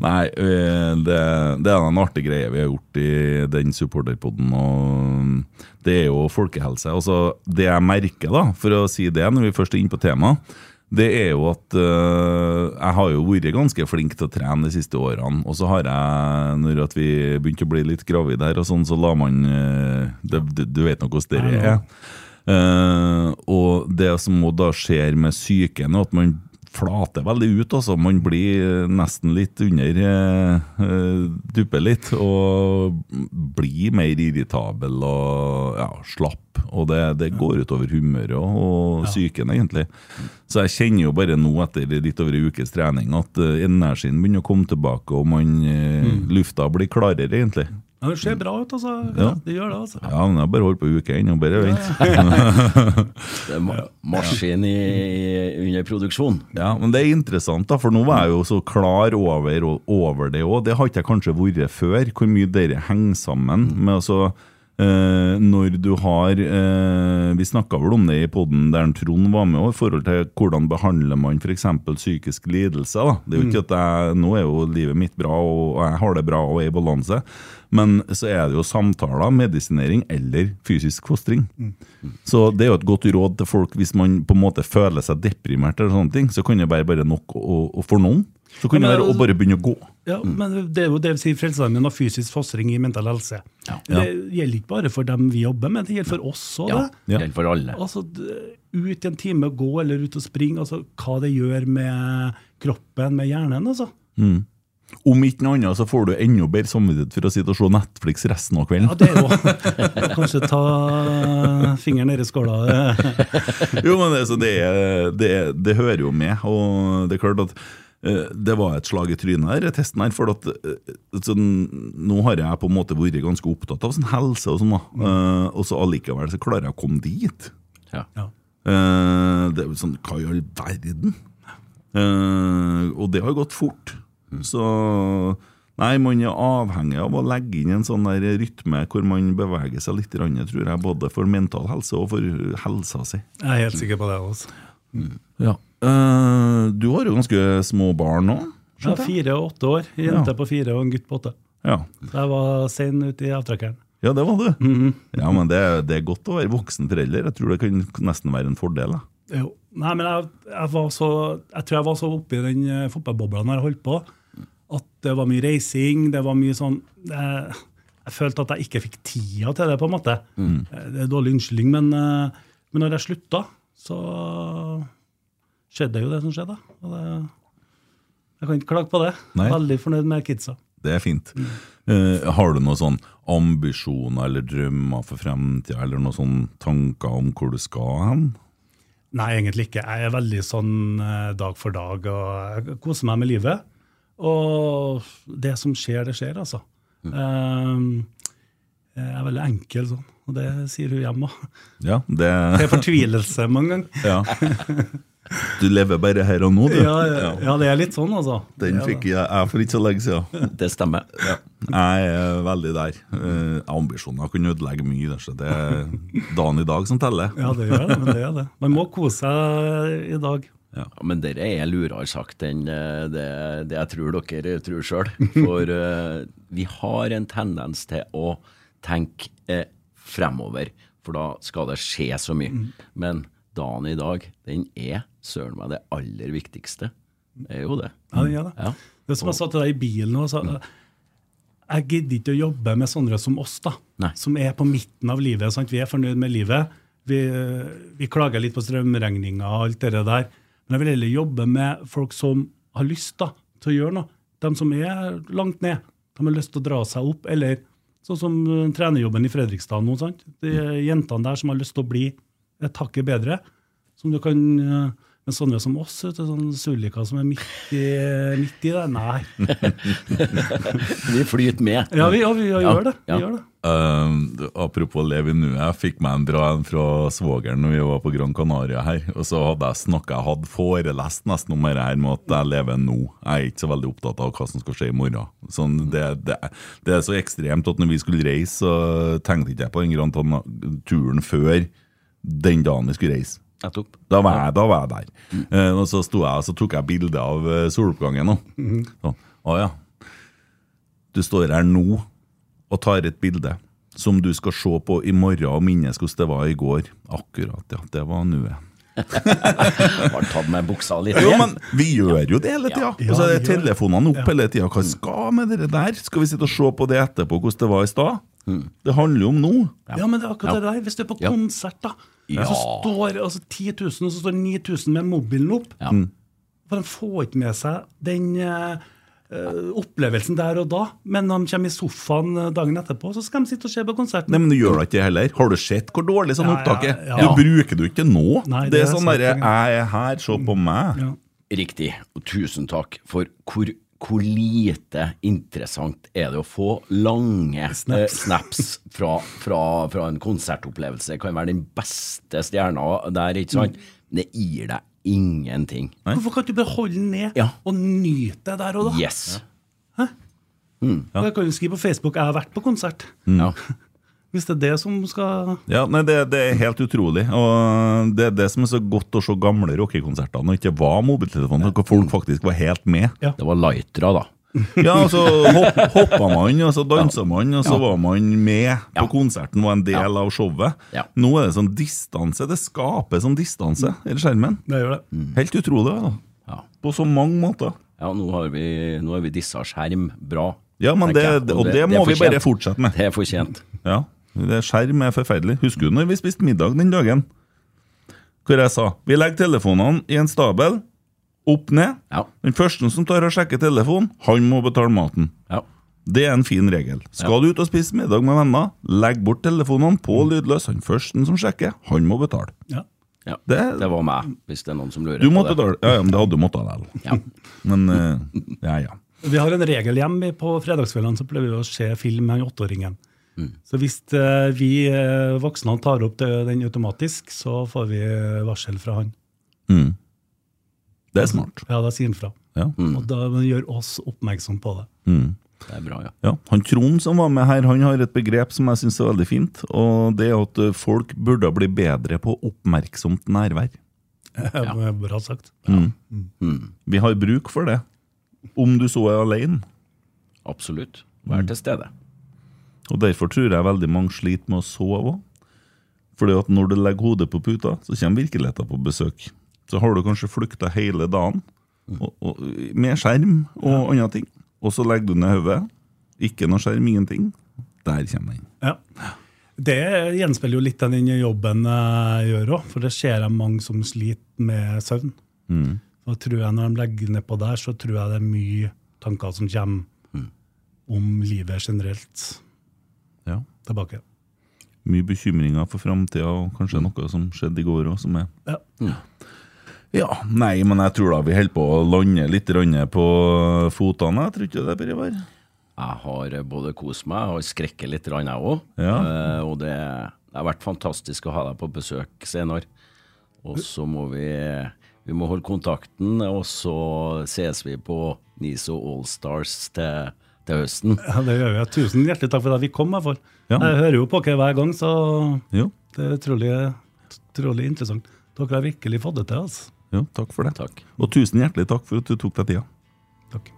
Nei, det, det er en artig greie vi har gjort i den supporterpodden. Og det er jo folkehelse. Altså, det jeg merker, da, for å si det når vi først er inne på temaet, det er jo at eh, jeg har jo vært ganske flink til å trene de siste årene. Og så har jeg, når at vi begynte å bli litt gravide her, og sånn, så la man det, det, Du vet nå hvordan det er. Uh, og det som da skjer med psyken, er at man flater veldig ut. Altså. Man blir eh, nesten litt under eh, eh, Dupper litt og blir mer irritabel og ja, slapp. Og det, det går utover humøret og, og psyken, egentlig. Så jeg kjenner jo bare nå, etter litt over en ukes trening, at energien begynner å komme tilbake, og man, eh, lufta blir klarere, egentlig. Ja, det ser bra ut, altså. Ja. Det gjør det, altså. Ja, men jeg har bare holdt på uke uke og bare vent. Det er ma maskin i, under produksjon. Ja, men det er interessant, da, for nå var jeg jo så klar over, over det òg. Det har ikke jeg kanskje vært før, hvor mye dere henger sammen. med altså eh, når du har uh, Vi snakka vel om det i poden der Trond var med, i forhold til hvordan behandler man f.eks. psykisk lidelse. da. Det er jo ikke at jeg, Nå er jo livet mitt bra, og jeg har det bra og er i balanse. Men så er det jo samtaler, medisinering eller fysisk fostring. Så det er jo et godt råd til folk hvis man på en måte føler seg deprimert, eller sånne ting, så kan det være bare nok å, å for noen. Så kan det være å altså- bare begynne å gå. Ja, men Det er jo det vi sier Frelsesarmeen har fysisk fostring i mental helse. Det gjelder ikke bare for dem vi jobber med, det gjelder for oss òg. Ja, det. det gjelder for alle. Altså, ut i en time gå eller ut og springe, altså, hva det gjør med kroppen, med hjernen. altså. Om ikke noe annet så får du enda bedre samvittighet for å sitte og se Netflix resten av kvelden. Ja, det er jo Kanskje ta fingeren nedi skåla. Jo, men det, så det, det, er- det hører jo med, og det er klart at det var et slag i trynet her, testen her, for at eh, sånn, nå har jeg på en måte vært ganske opptatt av sånn helse og sånn, da. uh, og så allikevel så klarer jeg å komme dit. Ja. Ja. Eh, det er jo sånn, hva i all verden? Uh, og det har gått fort. Så Nei, man er avhengig av å legge inn en sånn der rytme hvor man beveger seg litt, tror jeg, både for mental helse og for helsa si. Jeg er helt sikker på det. altså. Ja. Eh, du har jo ganske små barn nå? Har fire og åtte år. En jente på fire og en gutt på åtte. Ja. Så jeg var sein ute i avtrekkeren. ja, det var du. Ja, men det, det er godt å være voksen forelder. Jeg tror det kan nesten være en fordel. Da. Jo. Nei, men jeg, jeg, var så, jeg tror jeg var så oppe i den eh, fotballbobla når jeg holdt på, at det var mye reising. det var mye sånn, Jeg, jeg følte at jeg ikke fikk tida til det, på en måte. Mm. Det er dårlig unnskyldning, men, eh, men når jeg slutta, så skjedde jo det som skjedde. Og det, jeg kan ikke klage på det. Nei. Veldig fornøyd med kidsa. Det er fint. Eh, har du noen sånn ambisjoner eller drømmer for fremtida, eller noen sånn tanker om hvor du skal hen? Nei, egentlig ikke. Jeg er veldig sånn eh, dag for dag og jeg koser meg med livet. Og det som skjer, det skjer, altså. Um, jeg er veldig enkel sånn, og det sier hun hjemme òg. Ja, det Det er fortvilelse mange ganger. ja. Du lever bare her og nå, du. Ja, ja, ja, det er litt sånn, altså. Den fikk jeg, jeg for ikke så lenge siden. Det stemmer. Jeg er veldig der. Eh, ambisjoner kan ødelegge mye. der, Så det er dagen i dag som teller. Ja, det gjør det. men det er det. Man må kose seg i dag. Ja, men dere er lurere sagt enn eh, det, det jeg tror dere tror sjøl. For uh, vi har en tendens til å tenke eh, fremover, for da skal det skje så mye. Men dagen i dag, den er søren meg det aller viktigste. Det er jo det. Ja, det er det. Ja. Det er som jeg sa til deg i bilen nå, så, jeg gidder ikke å jobbe med sånne som oss, da. Nei. Som er på midten av livet. Sant? Vi er fornøyd med livet. Vi, vi klager litt på strømregninga og alt det der. Men jeg vil heller jobbe med folk som har lyst da, til å gjøre noe. De som er langt ned. De har lyst til å dra seg opp. Eller sånn som eh, trenerjobben i Fredrikstad nå. Sant? De jentene der som har lyst til å bli et hakket bedre. Som du kan eh, Men sånne som oss, vet du, sånn sullika som er midt i, midt i det, nei. Vi flyter med. Ja, vi, ja, vi Ja, gjør det. Vi ja. gjør det. Uh, apropos leve i nuet, jeg fikk meg en bra en fra svogeren når vi var på Gran Canaria her. Og så hadde jeg snakket, jeg hadde forelest nesten om det her med at jeg lever nå. Jeg er ikke så veldig opptatt av hva som skal skje i morgen. Sånn, det, det, det er så ekstremt at når vi skulle reise, så tenkte ikke jeg på den Gran Canaria-turen før den dagen vi skulle reise. Nettopp. Da var jeg, da var jeg der. Eh, og så sto jeg og så tok jeg bilde av eh, soloppgangen. Mm. Sånn. Å ja. Du står her nå og tar et bilde som du skal se på i morgen og minnes hvordan det var i går. Akkurat, ja. Det var nuet. Har tatt med buksa litt Jo, men vi gjør jo det hele tida. Ja. Og så er Ja, telefonene opp hele tida. Hva skal med det der? Skal vi sitte og se på det etterpå, hvordan det var i stad? Det handler jo om nå. Ja, men det er akkurat det der. Hvis du er på Ja. konsert, da, Ja. så står altså 10 000, og så står 9000 med mobilen opp. Ja. For de får ikke med seg den eh, opplevelsen der og da. Men når de kommer i sofaen eh, dagen etterpå, så skal de sitte og se på konserten. Nei, men du gjør da ikke det heller. Har du sett hvor dårlig sånn Ja, opptak er? ja. Du bruker det jo ikke nå. Nei, det, det er sånn derre 'jeg er her, se på meg'. Ja. Riktig. Og tusen takk for hvor hvor lite interessant er det å få lange snaps, eh, snaps fra, fra, fra, en konsertopplevelse? Det kan være den beste stjerna der, ikke sant? Men det gir deg ingenting. Nei? Hvorfor kan du bare holde den ned Ja. og nyte det der og da? Yes. Jeg kan jo skrive på Facebook 'Jeg har vært på konsert'. Ja. Hvis det er det som skal Ja, nei, det, det er helt utrolig. Og det er det som er så godt å se gamle rockekonserter når det ikke var mobiltelefon, hvor folk faktisk var helt med. Ja. Det var lightere, da. Ja, og så hopp, hoppa man, og så dansa man, og så var man med Ja. på konserten, var en del av showet. Ja. Nå er det sånn distanse. Det skaper sånn distanse i skjermen. Det gjør det. Helt utrolig. da. Ja, På så mange måter. ja nå har vi, nå har vi dissa skjerm bra. Ja, men det, og det, og det må er vi bare fortsette med. Det er fortjent. Ja, det Skjerm er forferdelig. Husker du når vi spiste middag den dagen? Hvor jeg sa vi legger telefonene i en stabel, opp ned. Ja. Den første som tar og sjekker telefonen, han må betale maten. Ja. Det er en fin regel. Skal du ut og spise middag med venner, legg bort telefonene på lydløs. Han første som sjekker, han må betale. Ja. Ja. Det- Det var meg, hvis det er noen som lurer Du på det. betale. Ja, ja, men det hadde du måttet likevel. Ja. Men uh, ja, ja. Vi har en regel hjemme på fredagskveldene, så pleier vi å se film med åtteåringen. Mm. Så hvis eh, vi eh, voksne tar opp den automatisk, så får vi eh, varsel fra han. Mm. Det er smart. Ja, da sier han fra. Ja. Og da gjør oss oppmerksom på det. Mm. Det er bra, ja. Ja, han Trond som var med her, han har et begrep som jeg syns er veldig fint. Og det er at folk burde bli bedre på oppmerksomt nærvær. Ja. Bra sagt. Mm. Vi har bruk for det. Om du så er alene. Absolutt. Vær til stede. Og derfor tror jeg veldig mange sliter med å sove òg. Fordi at når du legger hodet på puta, så kommer virkeligheten på besøk. Så har du kanskje flykta hele dagen og, og, med skjerm og andre ting. Og så legger du ned hodet. Ikke noe skjerm, ingenting. Der kommer den. Ja. Det gjenspeiler jo litt av den jobben jeg gjør òg, for det ser jeg mange som sliter med søvn. Og tror jeg Når de legger nedpå der, så tror jeg det er mye tanker som kommer om livet generelt Ja. Tilbake. Mye bekymringer for framtida, og kanskje noe som skjedde i går òg, som er Ja. Ja, nei, men jeg tror da vi holder på å lande litt grann på fotene. Jeg tror ikke det, Per Ivar. Jeg har både kost meg og skrekket litt, grann, jeg òg. Ja. Eh, og det, det har vært fantastisk å ha deg på besøk senere. Og så må vi, vi må holde kontakten, og så ses vi på NISO Allstars til, til høsten. Ja, det gjør vi. Tusen hjertelig takk for at vi kom. i hvert. Ja. Jeg hører jo på dere hver gang, så Jo, det er utrolig, utrolig interessant. Dere har virkelig fått det til. altså. jo, takk for det. Takk. Og tusen hjertelig takk for at du tok deg tida. Takk.